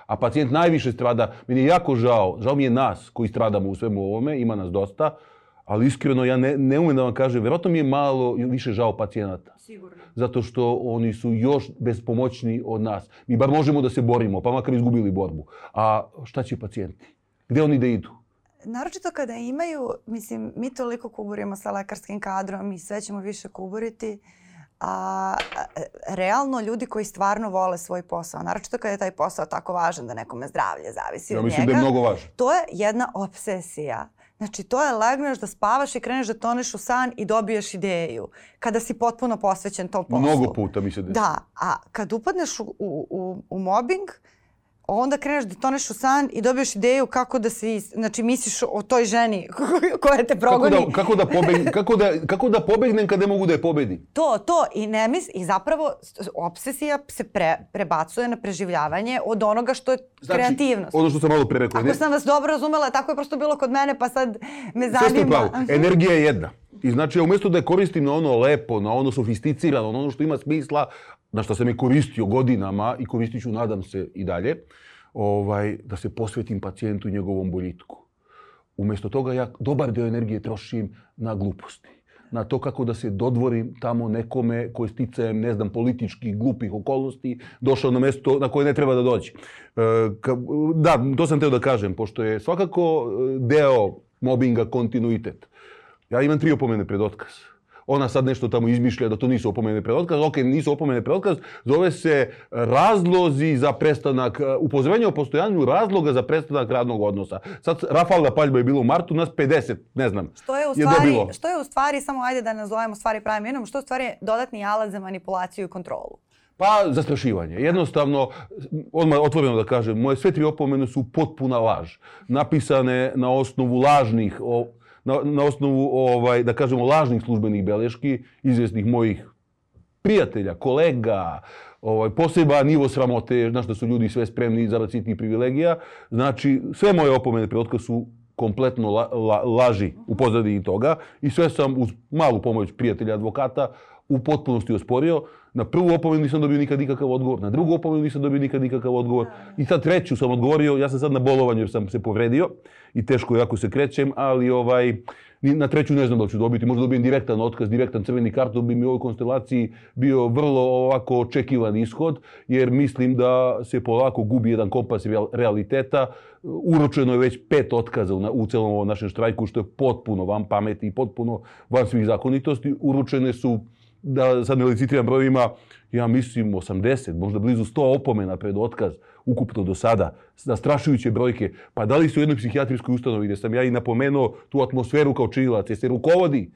A pacijent najviše strada, meni je jako žao, žao mi je nas koji stradamo u svemu ovome, ima nas dosta, ali iskreno ja ne, ne umem da vam kažem, verovatno mi je malo više žao pacijenata. Sigurno. Zato što oni su još bespomoćni od nas. Mi bar možemo da se borimo, pa makar izgubili borbu. A šta će pacijenti? Gde oni da idu? Naročito kada imaju, mislim, mi toliko kuburimo sa lekarskim kadrom i sve ćemo više kuburiti a, realno ljudi koji stvarno vole svoj posao, naročito kada je taj posao tako važan da nekome zdravlje zavisi ja, od njega. Ja mislim da je mnogo važan. To je jedna obsesija. Znači to je legneš da spavaš i kreneš da toneš u san i dobiješ ideju. Kada si potpuno posvećen tom poslu. Mnogo puta mi se desi. Da, a kad upadneš u, u, u, u mobbing, onda kreneš da toneš u san i dobiješ ideju kako da se, znači misliš o toj ženi koja te progoni. Kako da, kako da, pobeg, kako da, kako da pobegnem kad ne mogu da je pobedim? To, to. I ne mis, i zapravo obsesija se pre, prebacuje na preživljavanje od onoga što je znači, kreativnost. Ono što sam malo pre rekao. Ako sam vas dobro razumela, tako je prosto bilo kod mene, pa sad me zanima. Sve ste pravo. Energija je jedna. I znači, umjesto da je koristim na ono lepo, na ono sofisticirano, na ono što ima smisla, na što sam je koristio godinama i koristit ću, nadam se, i dalje, ovaj, da se posvetim pacijentu i njegovom boljitku. Umjesto toga ja dobar deo energije trošim na gluposti. Na to kako da se dodvorim tamo nekome koji sticajem, ne znam, političkih glupih okolnosti došao na mesto na koje ne treba da dođe. E, da, to sam teo da kažem, pošto je svakako e, deo mobinga kontinuitet. Ja imam tri opomene pred otkaz ona sad nešto tamo izmišlja da to nisu opomene pred otkaz. Ok, nisu opomene pred otkaz, zove se razlozi za prestanak, upozorenje o postojanju razloga za prestanak radnog odnosa. Sad Rafalna paljba je bilo u martu, nas 50, ne znam. Što je u stvari, je što je u stvari samo ajde da nazovemo stvari pravim imenom, što je u stvari dodatni alat za manipulaciju i kontrolu? Pa, zastrašivanje. Jednostavno, odmah otvoreno da kažem, moje sve tri opomene su potpuna laž. Napisane na osnovu lažnih na, na osnovu, ovaj, da kažemo, lažnih službenih beleški, izvjesnih mojih prijatelja, kolega, ovaj, poseba nivo sramote, znaš da su ljudi sve spremni za sitnih privilegija. Znači, sve moje opomene otkaz su kompletno la, la, laži u pozadini toga i sve sam uz malu pomoć prijatelja advokata u potpunosti osporio. Na prvu opomenu nisam dobio nikad nikakav odgovor, na drugu opomenu nisam dobio nikad nikakav odgovor. I sad treću sam odgovorio, ja sam sad na bolovanju jer sam se povredio i teško jako se krećem, ali ovaj, na treću ne znam da ću dobiti, možda dobijem direktan otkaz, direktan crveni karton, bi mi u ovoj konstelaciji bio vrlo ovako očekivan ishod, jer mislim da se polako gubi jedan kompas realiteta. Uročeno je već pet otkaza u celom ovom našem štrajku, što je potpuno van pameti i potpuno van svih zakonitosti. Uručene su da sad ne licitiram brojima, ja mislim 80, možda blizu 100 opomena pred otkaz ukupno do sada, zastrašujuće brojke. Pa da li se u jednoj psihijatrijskoj ustanovi gde sam ja i napomenuo tu atmosferu kao činilac, se rukovodi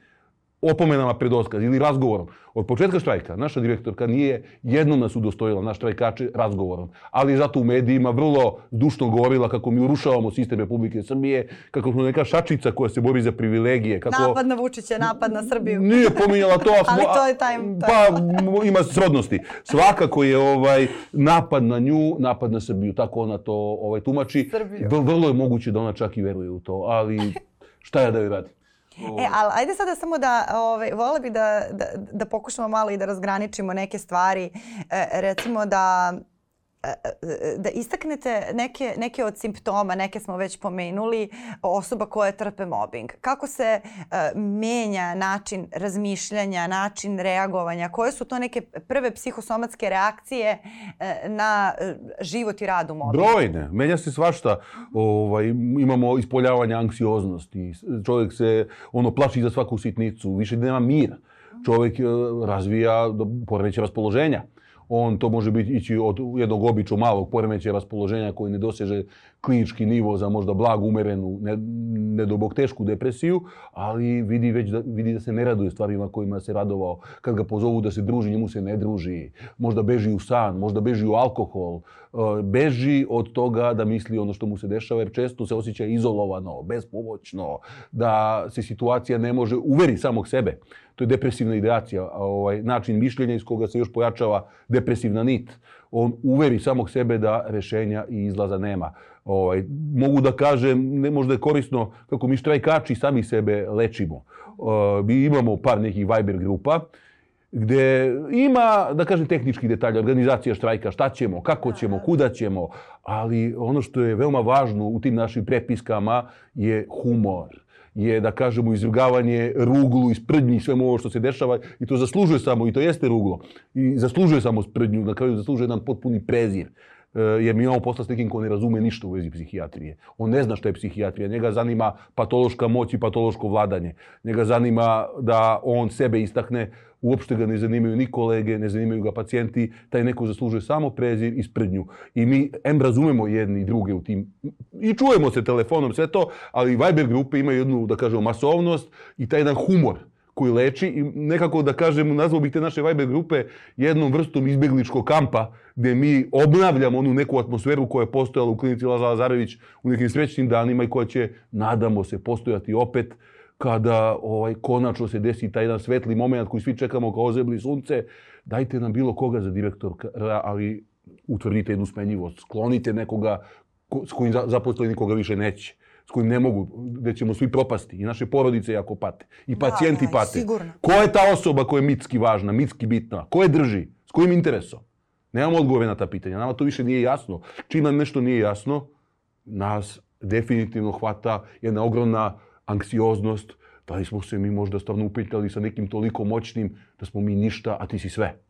opomenama pred otkaz ili razgovorom. Od početka štrajka naša direktorka nije jedno nas udostojila, naš štrajkače, razgovorom. Ali zato u medijima vrlo dušno govorila kako mi urušavamo sistem Republike Srbije, kako smo neka šačica koja se bori za privilegije. Kako... Napad na Vučića, napad na Srbiju. Nije pominjala to. ali to je taj... Pa ima srodnosti. Svakako je ovaj napad na nju, napad na Srbiju. Tako ona to ovaj, tumači. Srbiju. Vrlo je moguće da ona čak i veruje u to. Ali šta ja da joj radim? E, ali ajde sada samo da, ove, vole bi da, da, da pokušamo malo i da razgraničimo neke stvari. E, recimo da da istaknete neke, neke od simptoma, neke smo već pomenuli, osoba koja trpe mobbing. Kako se uh, menja način razmišljanja, način reagovanja? Koje su to neke prve psihosomatske reakcije uh, na život i rad u mobbingu? Brojne. Menja se svašta. Ovaj, imamo ispoljavanje anksioznosti. Čovjek se ono plaši za svaku sitnicu. Više nema mira. Čovjek razvija poremeće raspoloženja on to može biti ići od jednog običnog malog poremećaja raspoloženja koji ne doseže klinički nivo za možda blagu, umerenu, ne, nedobog tešku depresiju, ali vidi već da, vidi da se ne raduje stvarima kojima se radovao. Kad ga pozovu da se druži, njemu se ne druži. Možda beži u san, možda beži u alkohol. E, beži od toga da misli ono što mu se dešava, jer često se osjeća izolovano, bespomoćno, da se situacija ne može uveri samog sebe. To je depresivna ideacija, ovaj, način mišljenja iz koga se još pojačava depresivna nit. On uveri samog sebe da rešenja i izlaza nema. Ovaj, mogu da kažem, ne možda je korisno kako mi štrajkači sami sebe lečimo. Uh, mi imamo par nekih Viber grupa gde ima, da kažem, tehnički detalj, organizacija štrajka, šta ćemo, kako ćemo, kuda ćemo, ali ono što je veoma važno u tim našim prepiskama je humor je, da kažemo, izrugavanje ruglu i sprdnji svemu ovo što se dešava i to zaslužuje samo, i to jeste ruglo, i zaslužuje samo sprdnju, na kraju zaslužuje jedan potpuni prezir. E, jer mi imamo posla s nekim ko ne razume ništa u vezi psihijatrije. On ne zna što je psihijatrija. Njega zanima patološka moć i patološko vladanje. Njega zanima da on sebe istakne. Uopšte ga ne zanimaju ni kolege, ne zanimaju ga pacijenti. Taj neko zaslužuje samo prezir i sprednju. I mi em razumemo jedni i druge u tim... I čujemo se telefonom, sve to, ali Viber grupe imaju jednu, da kažemo, masovnost i taj jedan humor koji leči i nekako da kažem, nazvao bih te naše Viber grupe jednom vrstom izbjegličkog kampa gdje mi obnavljamo onu neku atmosferu koja je postojala u klinici Laza Lazarević u nekim srećnim danima i koja će, nadamo se, postojati opet kada ovaj, konačno se desi taj jedan svetli moment koji svi čekamo kao ozebli sunce. Dajte nam bilo koga za direktora, ali utvrdite jednu smenjivost. Sklonite nekoga ko, s kojim zaposleni nikoga više neće s kojim ne mogu, gde ćemo svi propasti i naše porodice jako pate i pacijenti da, da, pate. Sigurno. Ko je ta osoba koja je mitski važna, mitski bitna? Ko je drži? S kojim interesom? Nemamo odgovore na ta pitanja. Nama to više nije jasno. Čim nam nešto nije jasno, nas definitivno hvata jedna ogromna anksioznost. Da li smo se mi možda stvarno upetljali sa nekim toliko moćnim da smo mi ništa, a ti si sve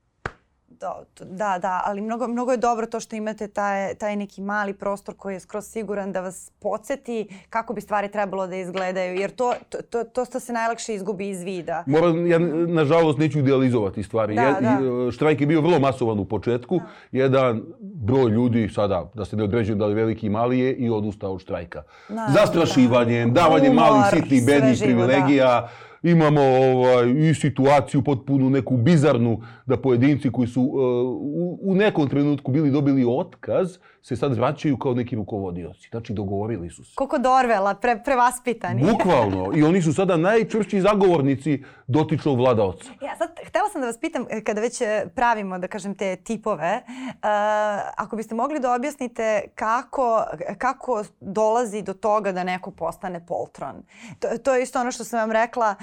da, da, ali mnogo, mnogo je dobro to što imate taj, taj neki mali prostor koji je skroz siguran da vas podsjeti kako bi stvari trebalo da izgledaju, jer to, to, to, to se najlakše izgubi iz vida. Moram, ja nažalost neću idealizovati stvari. Da, ja, da. Štrajk je bio vrlo masovan u početku. Da. Jedan broj ljudi, sada da se ne određuju da li veliki i mali je, i odustao od štrajka. Da, Zastrašivanjem, da. davanjem malih sitnih bednih privilegija. Da imamo ovaj, i situaciju potpuno neku bizarnu da pojedinci koji su uh, u, u nekom trenutku bili dobili otkaz se sad vraćaju kao neki rukovodioci. Znači, dogovorili su se. Koliko Dorvela, pre, prevaspitani. Bukvalno. I oni su sada najčvršći zagovornici dotičnog vladaoca. Ja sad, htela sam da vas pitam, e, kada već e, pravimo, da kažem, te tipove, uh, ako biste mogli da objasnite kako, kako dolazi do toga da neko postane poltron. To, to je isto ono što sam vam rekla,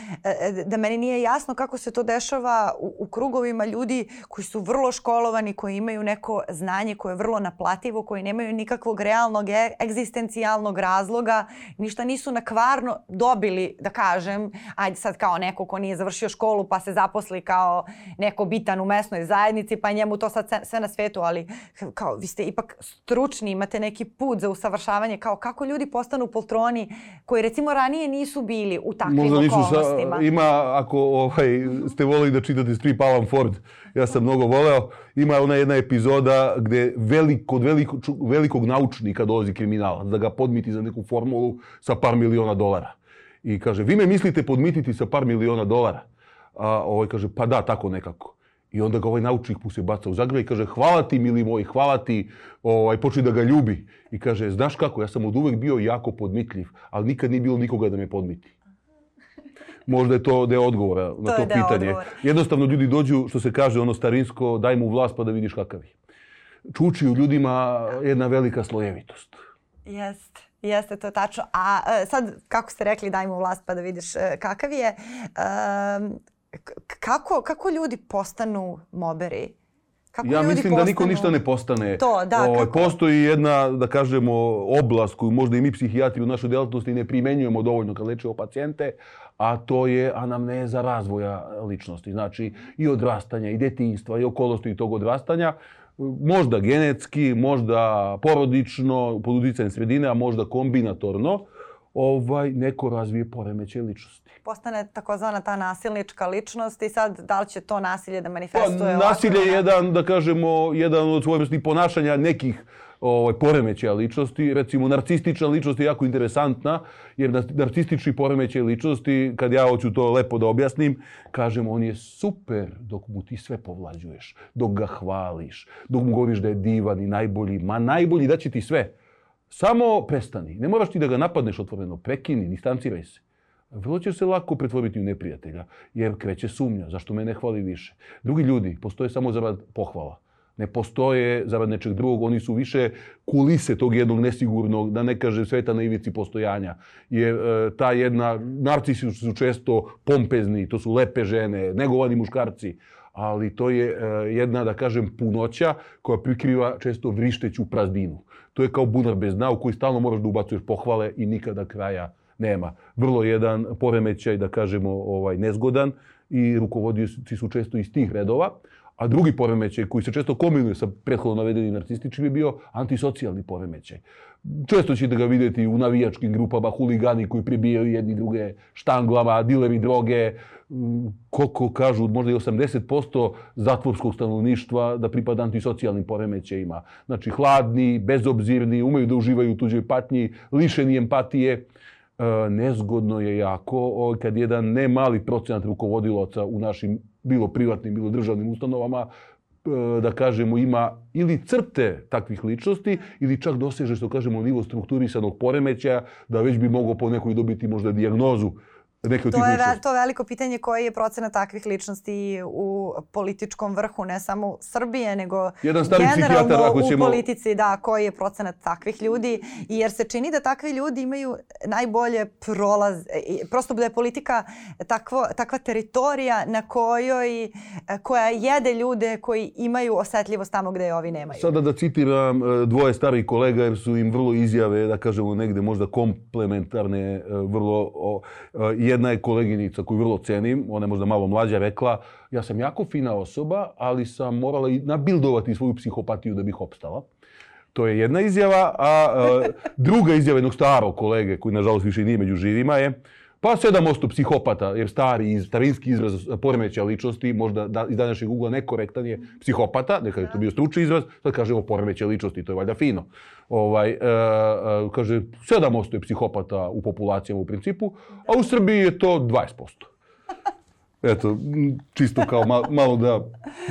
da meni nije jasno kako se to dešava u, u krugovima ljudi koji su vrlo školovani, koji imaju neko znanje koje je vrlo naplativo, koji nemaju nikakvog realnog e, egzistencijalnog razloga, ništa nisu na kvarno dobili, da kažem, ajde sad kao neko ko nije završio školu pa se zaposli kao neko bitan u mesnoj zajednici pa njemu to sad sve na svetu, ali kao vi ste ipak stručni, imate neki put za usavršavanje, kao kako ljudi postanu poltroni koji recimo ranije nisu bili u takvim Možda okolnostima. Ima, ako ovaj, ste volili da čitate strip Alan Ford, ja sam mnogo voleo, ima ona jedna epizoda gde velik, kod veliko, velikog naučnika dolazi kriminalac da ga podmiti za neku formulu sa par miliona dolara. I kaže, vi me mislite podmititi sa par miliona dolara? A ovaj kaže, pa da, tako nekako. I onda ga ovaj naučnik mu se baca u zagrljaj i kaže, hvala ti, mili moj, hvala ti, ovaj, počne da ga ljubi. I kaže, znaš kako, ja sam od uvek bio jako podmitljiv, ali nikad nije bilo nikoga da me podmiti. Možda je to deo odgovora na to, to pitanje. Odgovor. Jednostavno ljudi dođu, što se kaže ono starinsko, daj mu vlast pa da vidiš kakav je. Čuči u ljudima jedna velika slojevitost. Jeste. Jeste, to tačno. A e, sad, kako ste rekli, daj mu vlast pa da vidiš e, kakav je. Kako, kako ljudi postanu moberi? Kako ja mislim postanu... da niko ništa ne postane. To, da, o, kako? Postoji jedna, da kažemo, oblast koju možda i mi psihijatri u našoj djelatnosti ne primenjujemo dovoljno kad lečimo pacijente, a to je anamneza razvoja ličnosti. Znači i odrastanja, i detinjstva, i okolosti tog odrastanja. Možda genetski, možda porodično, pod uticajem sredine, a možda kombinatorno, ovaj, neko razvije poremeće ličnosti. Postane takozvana ta nasilnička ličnost i sad da li će to nasilje da manifestuje? Pa, nasilje je jedan, da kažemo, jedan od svojevrsnih ponašanja nekih ovaj, poremećaja ličnosti. Recimo, narcistična ličnost je jako interesantna, jer narcistični poremećaj ličnosti, kad ja hoću to lepo da objasnim, kažem, on je super dok mu ti sve povlađuješ, dok ga hvališ, dok mu govoriš da je divan i najbolji, ma najbolji da će ti sve. Samo prestani. Ne moraš ti da ga napadneš otvoreno, prekini, distanciraj se. Vrlo će se lako pretvoriti u neprijatelja, jer kreće sumnja, zašto me ne hvali više. Drugi ljudi postoje samo zarad pohvala ne postoje zarad nečeg drugog, oni su više kulise tog jednog nesigurnog, da ne kaže sveta na ivici postojanja. Jer e, ta jedna, narcisi su često pompezni, to su lepe žene, negovani muškarci, ali to je e, jedna, da kažem, punoća koja prikriva često vrišteću prazninu. To je kao bunar bez dna u koji stalno moraš da ubacuješ pohvale i nikada kraja nema. Vrlo jedan poremećaj, da kažemo, ovaj nezgodan i rukovodioci su često iz tih redova. A drugi poremećaj koji se često kombinuje sa prethodno navedenim narcističnim je bio antisocijalni poremećaj. Često ćete ga vidjeti u navijačkim grupama, huligani koji pribijaju jedni druge štanglama, dileri droge, koliko kažu, možda i 80% zatvorskog stanovništva da pripada antisocijalnim poremećajima. Znači, hladni, bezobzirni, umeju da uživaju u tuđoj patnji, lišeni empatije. E, nezgodno je jako kad jedan ne mali procenat rukovodilaca u našim bilo privatnim, bilo državnim ustanovama, e, da kažemo, ima ili crte takvih ličnosti ili čak doseže, što kažemo, nivo strukturisanog poremećaja, da već bi mogao po nekoj dobiti možda dijagnozu neke od to je ve, to veliko pitanje koji je procena takvih ličnosti u političkom vrhu, ne samo Srbije, nego Jedan generalno ako ćemo... u politici, da, koji je procenat takvih ljudi. I jer se čini da takvi ljudi imaju najbolje prolaz, prosto da je politika takvo, takva teritorija na kojoj, koja jede ljude koji imaju osetljivost tamo gde je ovi nemaju. Sada da citiram e, dvoje starih kolega, jer su im vrlo izjave, da kažemo negde možda komplementarne, e, vrlo e, jedna je koleginica koju vrlo cenim, ona je možda malo mlađa, rekla ja sam jako fina osoba, ali sam morala i nabildovati svoju psihopatiju da bih opstala. To je jedna izjava, a, a druga izjava jednog starog kolege, koji nažalost više nije među živima, je pa 7% psihopata, jer stari, starinski izraz poremeća ličnosti, možda da, iz današnjeg ugla nekorektan je psihopata, nekad je to bio stručni izraz, sad kažemo poremeća ličnosti, to je valjda fino. Ovaj, e, e, kaže, 7% je psihopata u populacijama u principu, a u Srbiji je to 20%. Eto, čisto kao malo, malo da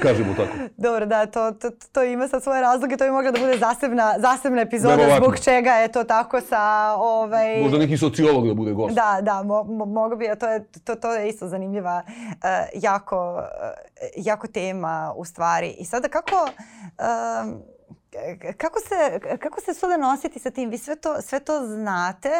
kažemo tako. Dobro, da, to, to, to ima sad svoje razloge, to bi mogla da bude zasebna, zasebna epizoda Verovatno. zbog čega je to tako sa... Ovaj, Možda neki sociolog da bude gost. Da, da, mo, mo, mogu bi, a to je, to, to je isto zanimljiva, uh, jako, uh, jako tema u stvari. I sada kako, um, kako se, kako se sada nositi sa tim? Vi sve to, sve to znate,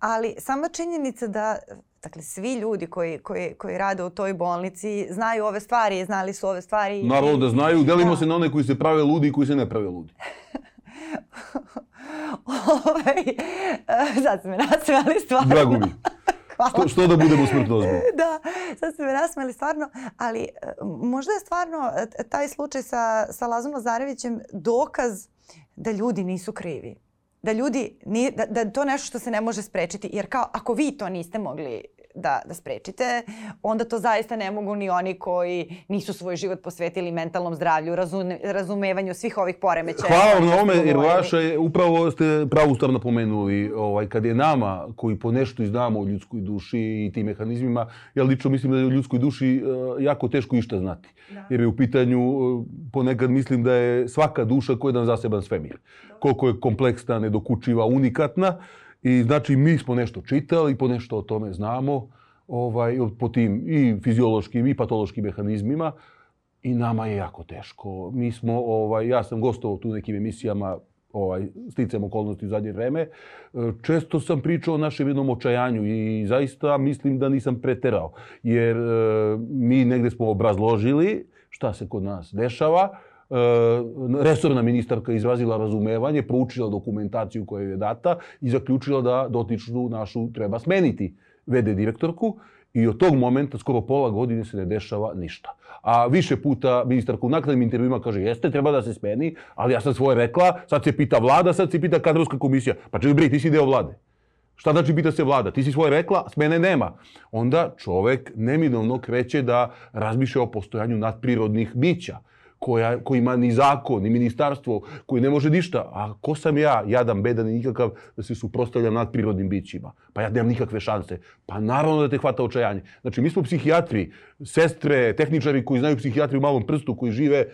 ali sama činjenica da Dakle, svi ljudi koji, koji, koji rade u toj bolnici znaju ove stvari, znali su ove stvari. Naravno da znaju, delimo da. se na one koji se prave ludi i koji se ne prave ludi. ovaj, sad ste me nasmijali stvarno. Drago mi. Što, što da budemo smrtno ozbiljni. da, sad ste me nasmijali stvarno, ali e, možda je stvarno e, taj slučaj sa, sa Lazom Lazarevićem dokaz da ljudi nisu krivi. Da ljudi, ni, da, da to nešto što se ne može sprečiti. Jer kao, ako vi to niste mogli da, da sprečite, onda to zaista ne mogu ni oni koji nisu svoj život posvetili mentalnom zdravlju, razume, razumevanju svih ovih poremećaja. Hvala vam na ome, jer vaša je, upravo ste pravu stav napomenuli, ovaj, kad je nama, koji po nešto i znamo o ljudskoj duši i tim mehanizmima, ja lično mislim da je u ljudskoj duši uh, jako teško išta znati. Da. Jer je u pitanju, uh, ponekad mislim da je svaka duša koja je jedan zaseban svemir. Da. Koliko je kompleksna, nedokučiva, unikatna, I znači mi smo nešto čitali, po nešto o tome znamo, ovaj, po tim i fiziološkim i patološkim mehanizmima i nama je jako teško. Mi smo, ovaj, ja sam gostovao tu nekim emisijama ovaj, sticam okolnosti u zadnje vreme. Često sam pričao o našem jednom očajanju i zaista mislim da nisam preterao. Jer e, mi negde smo obrazložili šta se kod nas dešava, E, resorna ministarka izrazila razumevanje, proučila dokumentaciju koja je data i zaključila da dotičnu našu treba smeniti VD direktorku i od tog momenta skoro pola godine se ne dešava ništa. A više puta ministarka u nakladnim intervjuima kaže jeste, treba da se smeni, ali ja sam svoje rekla, sad se pita vlada, sad se pita kadrovska komisija. Pa čekaj, bre, ti si deo vlade. Šta znači pita se vlada? Ti si svoje rekla, smene nema. Onda čovek neminovno kreće da razmišlja o postojanju nadprirodnih bića koja, koji ima ni zakon, ni ministarstvo, koji ne može ništa. A ko sam ja, jadan, bedan i nikakav, da se suprostavljam nad prirodnim bićima? Pa ja nemam nikakve šanse. Pa naravno da te hvata očajanje. Znači, mi smo psihijatri, sestre, tehničari koji znaju psihijatriju u malom prstu, koji žive e,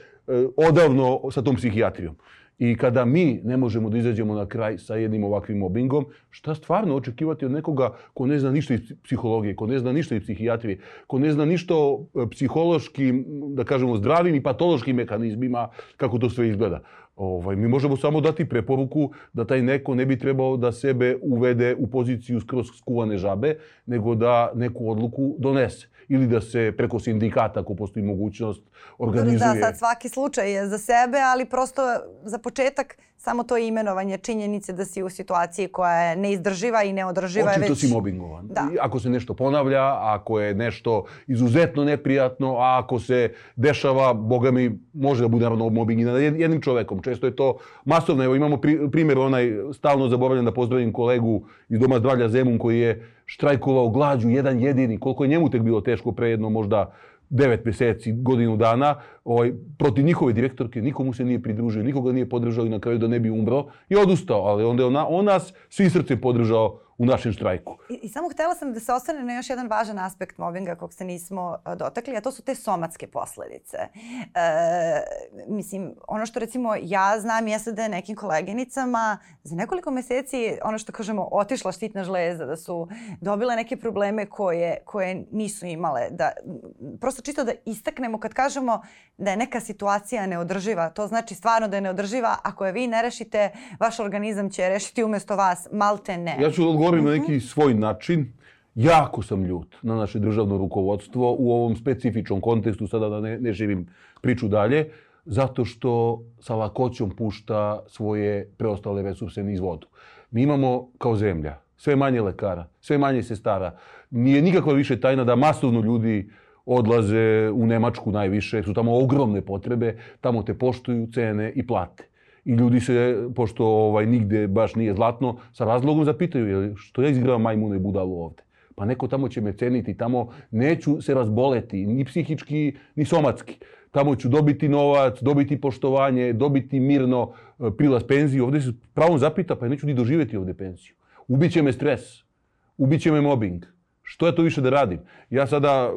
odavno sa tom psihijatrijom. I kada mi ne možemo da izađemo na kraj sa jednim ovakvim mobbingom, šta stvarno očekivati od nekoga ko ne zna ništa iz psihologije, ko ne zna ništa iz psihijatrije, ko ne zna ništa o e, psihološkim, da kažemo, zdravim i patološkim mehanizmima, kako to sve izgleda. Ovaj, mi možemo samo dati preporuku da taj neko ne bi trebao da sebe uvede u poziciju skroz skuvane žabe, nego da neku odluku donese ili da se preko sindikata, ako postoji mogućnost, organizuje. Da, sad svaki slučaj je za sebe, ali prosto za početak samo to imenovanje činjenice da si u situaciji koja je neizdrživa i neodrživa Očito je već... si mobbingovan. Da. I ako se nešto ponavlja, ako je nešto izuzetno neprijatno, a ako se dešava, boga mi, može da bude naravno mobbing i nad jednim čovekom. Često je to masovno. Evo imamo primjer onaj stalno zaboravljen da pozdravim kolegu iz Doma zdravlja Zemun koji je štrajkovao glađu jedan jedini. Koliko je njemu tek bilo teško pre jedno možda devet meseci, godinu dana, ovaj, protiv njihove direktorke, nikomu se nije pridružio, nikoga nije podržao i na kraju da ne bi umro i odustao, ali onda je on nas svi srce podržao u našem štrajku. I, I samo htela sam da se ostane na još jedan važan aspekt mobinga kog se nismo dotakli, a to su te somatske posledice. E, mislim, ono što recimo ja znam jeste da je nekim koleginicama za nekoliko meseci, ono što kažemo, otišla štitna žleza, da su dobile neke probleme koje, koje nisu imale. Da, prosto čisto da istaknemo kad kažemo da je neka situacija neodrživa, to znači stvarno da je neodrživa. Ako je vi ne rešite, vaš organizam će rešiti umesto vas, malte ne. Ja ću odgovorim na neki svoj način. Jako sam ljut na naše državno rukovodstvo u ovom specifičnom kontekstu, sada da ne, ne živim priču dalje, zato što sa lakoćom pušta svoje preostale resurse niz vodu. Mi imamo kao zemlja sve manje lekara, sve manje sestara. Nije nikakva više tajna da masovno ljudi odlaze u Nemačku najviše, su tamo ogromne potrebe, tamo te poštuju cene i plate. I ljudi se, pošto ovaj, nigde baš nije zlatno, sa razlogom zapitaju, je, što ja izgravam majmuna i budalu ovde? Pa neko tamo će me ceniti, tamo neću se razboleti, ni psihički, ni somatski. Tamo ću dobiti novac, dobiti poštovanje, dobiti mirno e, prilaz penziju. Ovde se pravom zapita, pa neću ni doživeti ovde penziju. Ubiće me stres, ubiće me mobbing. Što ja to više da radim? Ja sada,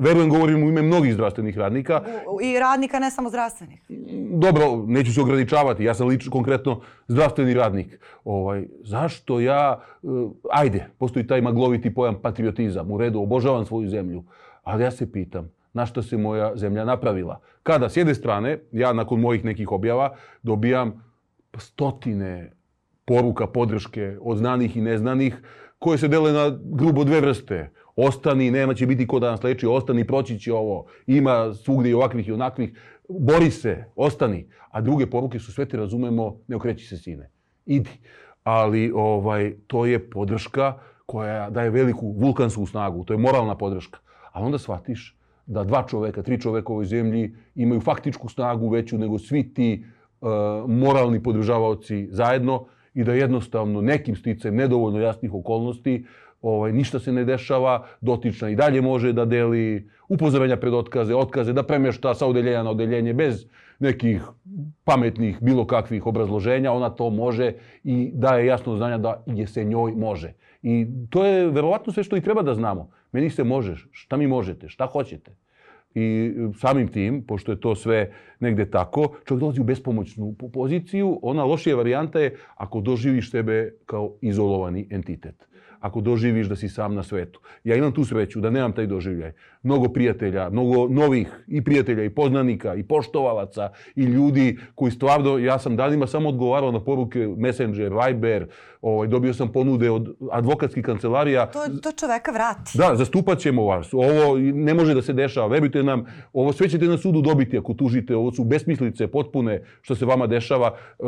verujem, govorim u ime mnogih zdravstvenih radnika. I radnika, ne samo zdravstvenih. Dobro, neću se ograničavati. Ja sam lično konkretno zdravstveni radnik. Ovaj, zašto ja, ajde, postoji taj magloviti pojam patriotizam. U redu, obožavam svoju zemlju. Ali ja se pitam, na što se moja zemlja napravila. Kada, s jedne strane, ja nakon mojih nekih objava dobijam stotine poruka, podrške od znanih i neznanih, koje se dele na grubo dve vrste. Ostani, nema će biti ko da nas leči, ostani, proći će ovo, ima svugde i ovakvih i onakvih, bori se, ostani. A druge poruke su sve te razumemo, ne okreći se sine, idi. Ali ovaj, to je podrška koja daje veliku vulkansku snagu, to je moralna podrška. A onda shvatiš da dva čoveka, tri čoveka u ovoj zemlji imaju faktičku snagu veću nego svi ti uh, moralni podržavaoci zajedno i da jednostavno nekim sticajem nedovoljno jasnih okolnosti ovaj, ništa se ne dešava, dotična i dalje može da deli upozorenja pred otkaze, otkaze, da premešta sa odeljenja na odeljenje bez nekih pametnih bilo kakvih obrazloženja, ona to može i daje jasno znanja da je se njoj može. I to je verovatno sve što i treba da znamo. Meni se možeš, šta mi možete, šta hoćete. I samim tim, pošto je to sve negde tako, čovjek dolazi u bespomoćnu poziciju. Ona lošija varijanta je ako doživiš sebe kao izolovani entitet ako doživiš da si sam na svetu. Ja imam tu sreću da nemam taj doživljaj. Mnogo prijatelja, mnogo novih i prijatelja i poznanika i poštovalaca i ljudi koji stvarno, ja sam danima samo odgovarao na poruke Messenger, Viber, ovaj, dobio sam ponude od advokatskih kancelarija. To, to čoveka vrati. Da, zastupat ćemo vas. Ovo ne može da se dešava. Verujte nam, ovo sve ćete na sudu dobiti ako tužite. Ovo su besmislice potpune što se vama dešava. E,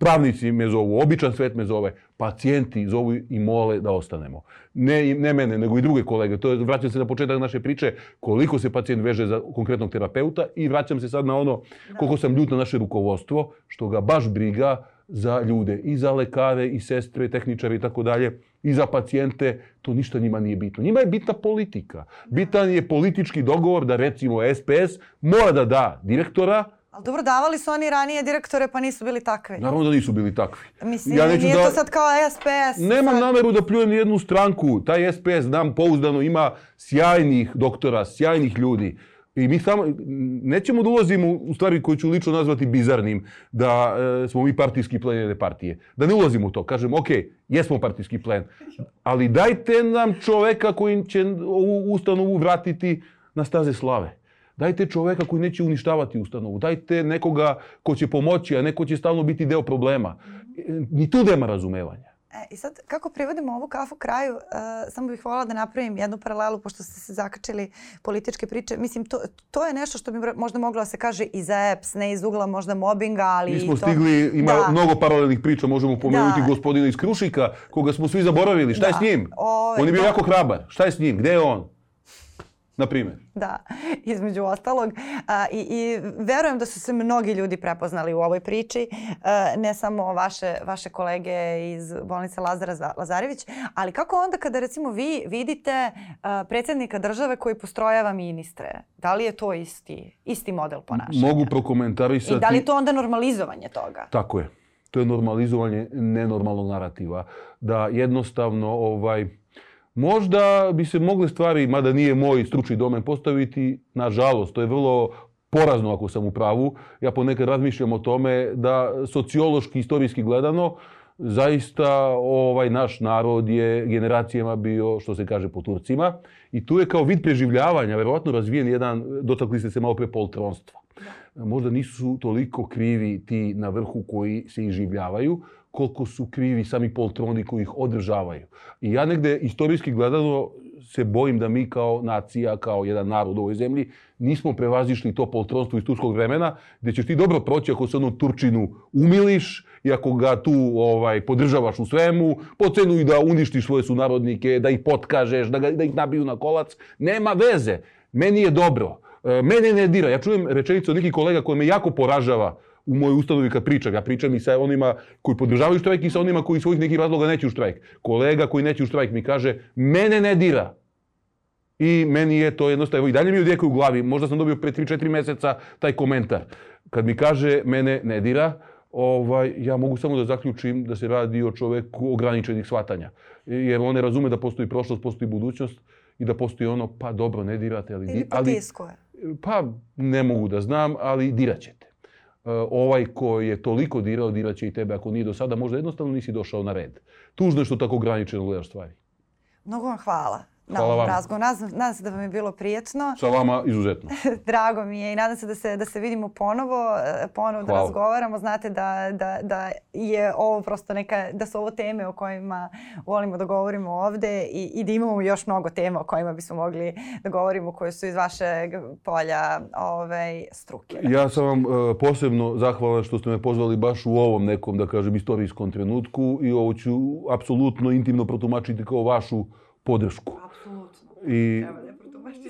pravnici me zovu, običan svet me zove. Pacijenti zovu i mole da ostanemo. Ne, ne mene, nego i druge kolege. To je, vraćam se na početak naše priče, koliko se pacijent veže za konkretnog terapeuta i vraćam se sad na ono koliko sam ljut na naše rukovodstvo, što ga baš briga za ljude, i za lekare, i sestre, i tehničare i tako dalje, i za pacijente, to ništa njima nije bitno. Njima je bitna politika. Bitan je politički dogovor da recimo SPS mora da da direktora, Ali dobro, davali su oni ranije direktore pa nisu bili takvi. Naravno da nisu bili takvi. Mislim, ja nije da... to sad kao SPS. Nemam sad... nameru da pljujem jednu stranku. Taj SPS, znam pouzdano, ima sjajnih doktora, sjajnih ljudi. I mi samo, nećemo da ulazimo u stvari koje ću lično nazvati bizarnim, da e, smo mi partijski plen jedne partije. Da ne ulazimo u to. Kažem, ok, jesmo partijski plen, ali dajte nam čoveka koji će ovu ustanovu vratiti na staze slave. Dajte čoveka koji neće uništavati ustanovu. Dajte nekoga ko će pomoći, a neko će stalno biti deo problema. Ni tu nema razumevanja. E, I sad, kako privodimo ovu kafu kraju, uh, samo bih voljela da napravim jednu paralelu, pošto ste se zakačili političke priče. Mislim, to, to je nešto što bi možda moglo da se kaže i za EPS, ne iz ugla možda mobinga, ali... Mi smo to... stigli, ima da. mnogo paralelnih priča, možemo pomenuti da. gospodina iz Krušika, koga smo svi zaboravili. Šta da. je s njim? O, on je bio da. jako hrabar. Šta je s njim? Gde je on? Na primjer. Da, između ostalog. A, i, I verujem da su se mnogi ljudi prepoznali u ovoj priči, a, ne samo vaše, vaše kolege iz bolnice Lazara Lazarević, ali kako onda kada recimo vi vidite a, predsjednika države koji postrojava ministre, da li je to isti, isti model ponašanja? Mogu prokomentarisati... I da li je to onda normalizovanje toga? Tako je. To je normalizovanje nenormalnog narativa. Da jednostavno ovaj, Možda bi se mogle stvari, mada nije moj stručni domen, postaviti, nažalost, to je vrlo porazno ako sam u pravu. Ja ponekad razmišljam o tome da sociološki, istorijski gledano, zaista ovaj naš narod je generacijama bio, što se kaže, po Turcima. I tu je kao vid preživljavanja, verovatno razvijen jedan, dotakli ste se malo pre poltronstva. Možda nisu toliko krivi ti na vrhu koji se iživljavaju, koliko su krivi sami poltroni koji ih održavaju. I ja negde istorijski gledano se bojim da mi kao nacija, kao jedan narod u ovoj zemlji, nismo prevazišli to poltronstvo iz turskog vremena, gde ćeš ti dobro proći ako se onu Turčinu umiliš i ako ga tu ovaj podržavaš u svemu, po cenu i da uništiš svoje sunarodnike, da ih potkažeš, da, ga, da ih nabiju na kolac. Nema veze. Meni je dobro. E, mene ne dira. Ja čujem rečenicu od nekih kolega koje me jako poražava u mojoj ustanovi kad pričam. Ja pričam i sa onima koji podržavaju štrajk i sa onima koji svojih nekih razloga neće u štrajk. Kolega koji neće u štrajk mi kaže, mene ne dira. I meni je to jednostavno, i dalje mi odjekaju u glavi, možda sam dobio pre 3-4 meseca taj komentar. Kad mi kaže, mene ne dira, ovaj, ja mogu samo da zaključim da se radi o čoveku ograničenih shvatanja. Jer on ne razume da postoji prošlost, postoji budućnost i da postoji ono, pa dobro, ne dirate, ali... Ili potiskuje. Pa, ne mogu da znam, ali diraćete. E, ovaj ko je toliko dirao, diraće i tebe ako nije do sada, možda jednostavno nisi došao na red. Tužno je što tako ograničeno gledaš stvari. Mnogo vam hvala Hvala vam. razgovoru. Nadam, nadam se da vam je bilo prijetno. Sa vama izuzetno. Drago mi je i nadam se da se, da se vidimo ponovo, e, ponovo da Hvala. razgovaramo. Znate da, da, da je ovo prosto neka, da su ovo teme o kojima volimo da govorimo ovde i, i da imamo još mnogo tema o kojima bismo mogli da govorimo koje su iz vašeg polja ovaj, struke. Ja sam vam e, posebno zahvalan što ste me pozvali baš u ovom nekom, da kažem, istorijskom trenutku i ovo ću apsolutno intimno protumačiti kao vašu podršku. Apsolutno.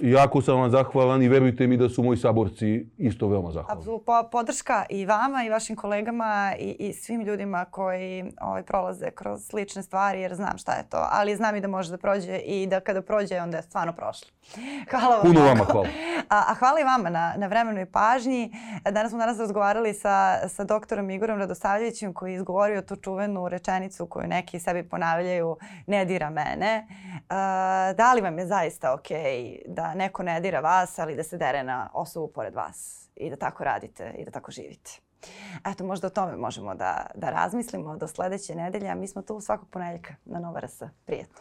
Jako sam vam zahvalan i verujte mi da su moji saborci isto veoma zahvalni. Apsolutno. Po, podrška i vama i vašim kolegama i, i svim ljudima koji ovaj, prolaze kroz slične stvari jer znam šta je to. Ali znam i da može da prođe i da kada prođe onda je stvarno prošlo. Hvala vam. Puno vama hvala. A, a hvala i vama na, na vremenu i pažnji. Danas smo danas razgovarali sa, sa doktorom Igorom Radosavljevićem koji je izgovorio tu čuvenu rečenicu koju neki sebi ponavljaju ne dira mene. A, da li vam je zaista okej da neko ne dira vas, ali da se dere na osobu pored vas i da tako radite i da tako živite? Eto, možda o tome možemo da, da razmislimo do sledeće nedelje, a mi smo tu svakog ponedjeljka na Nova RS. Prijetno.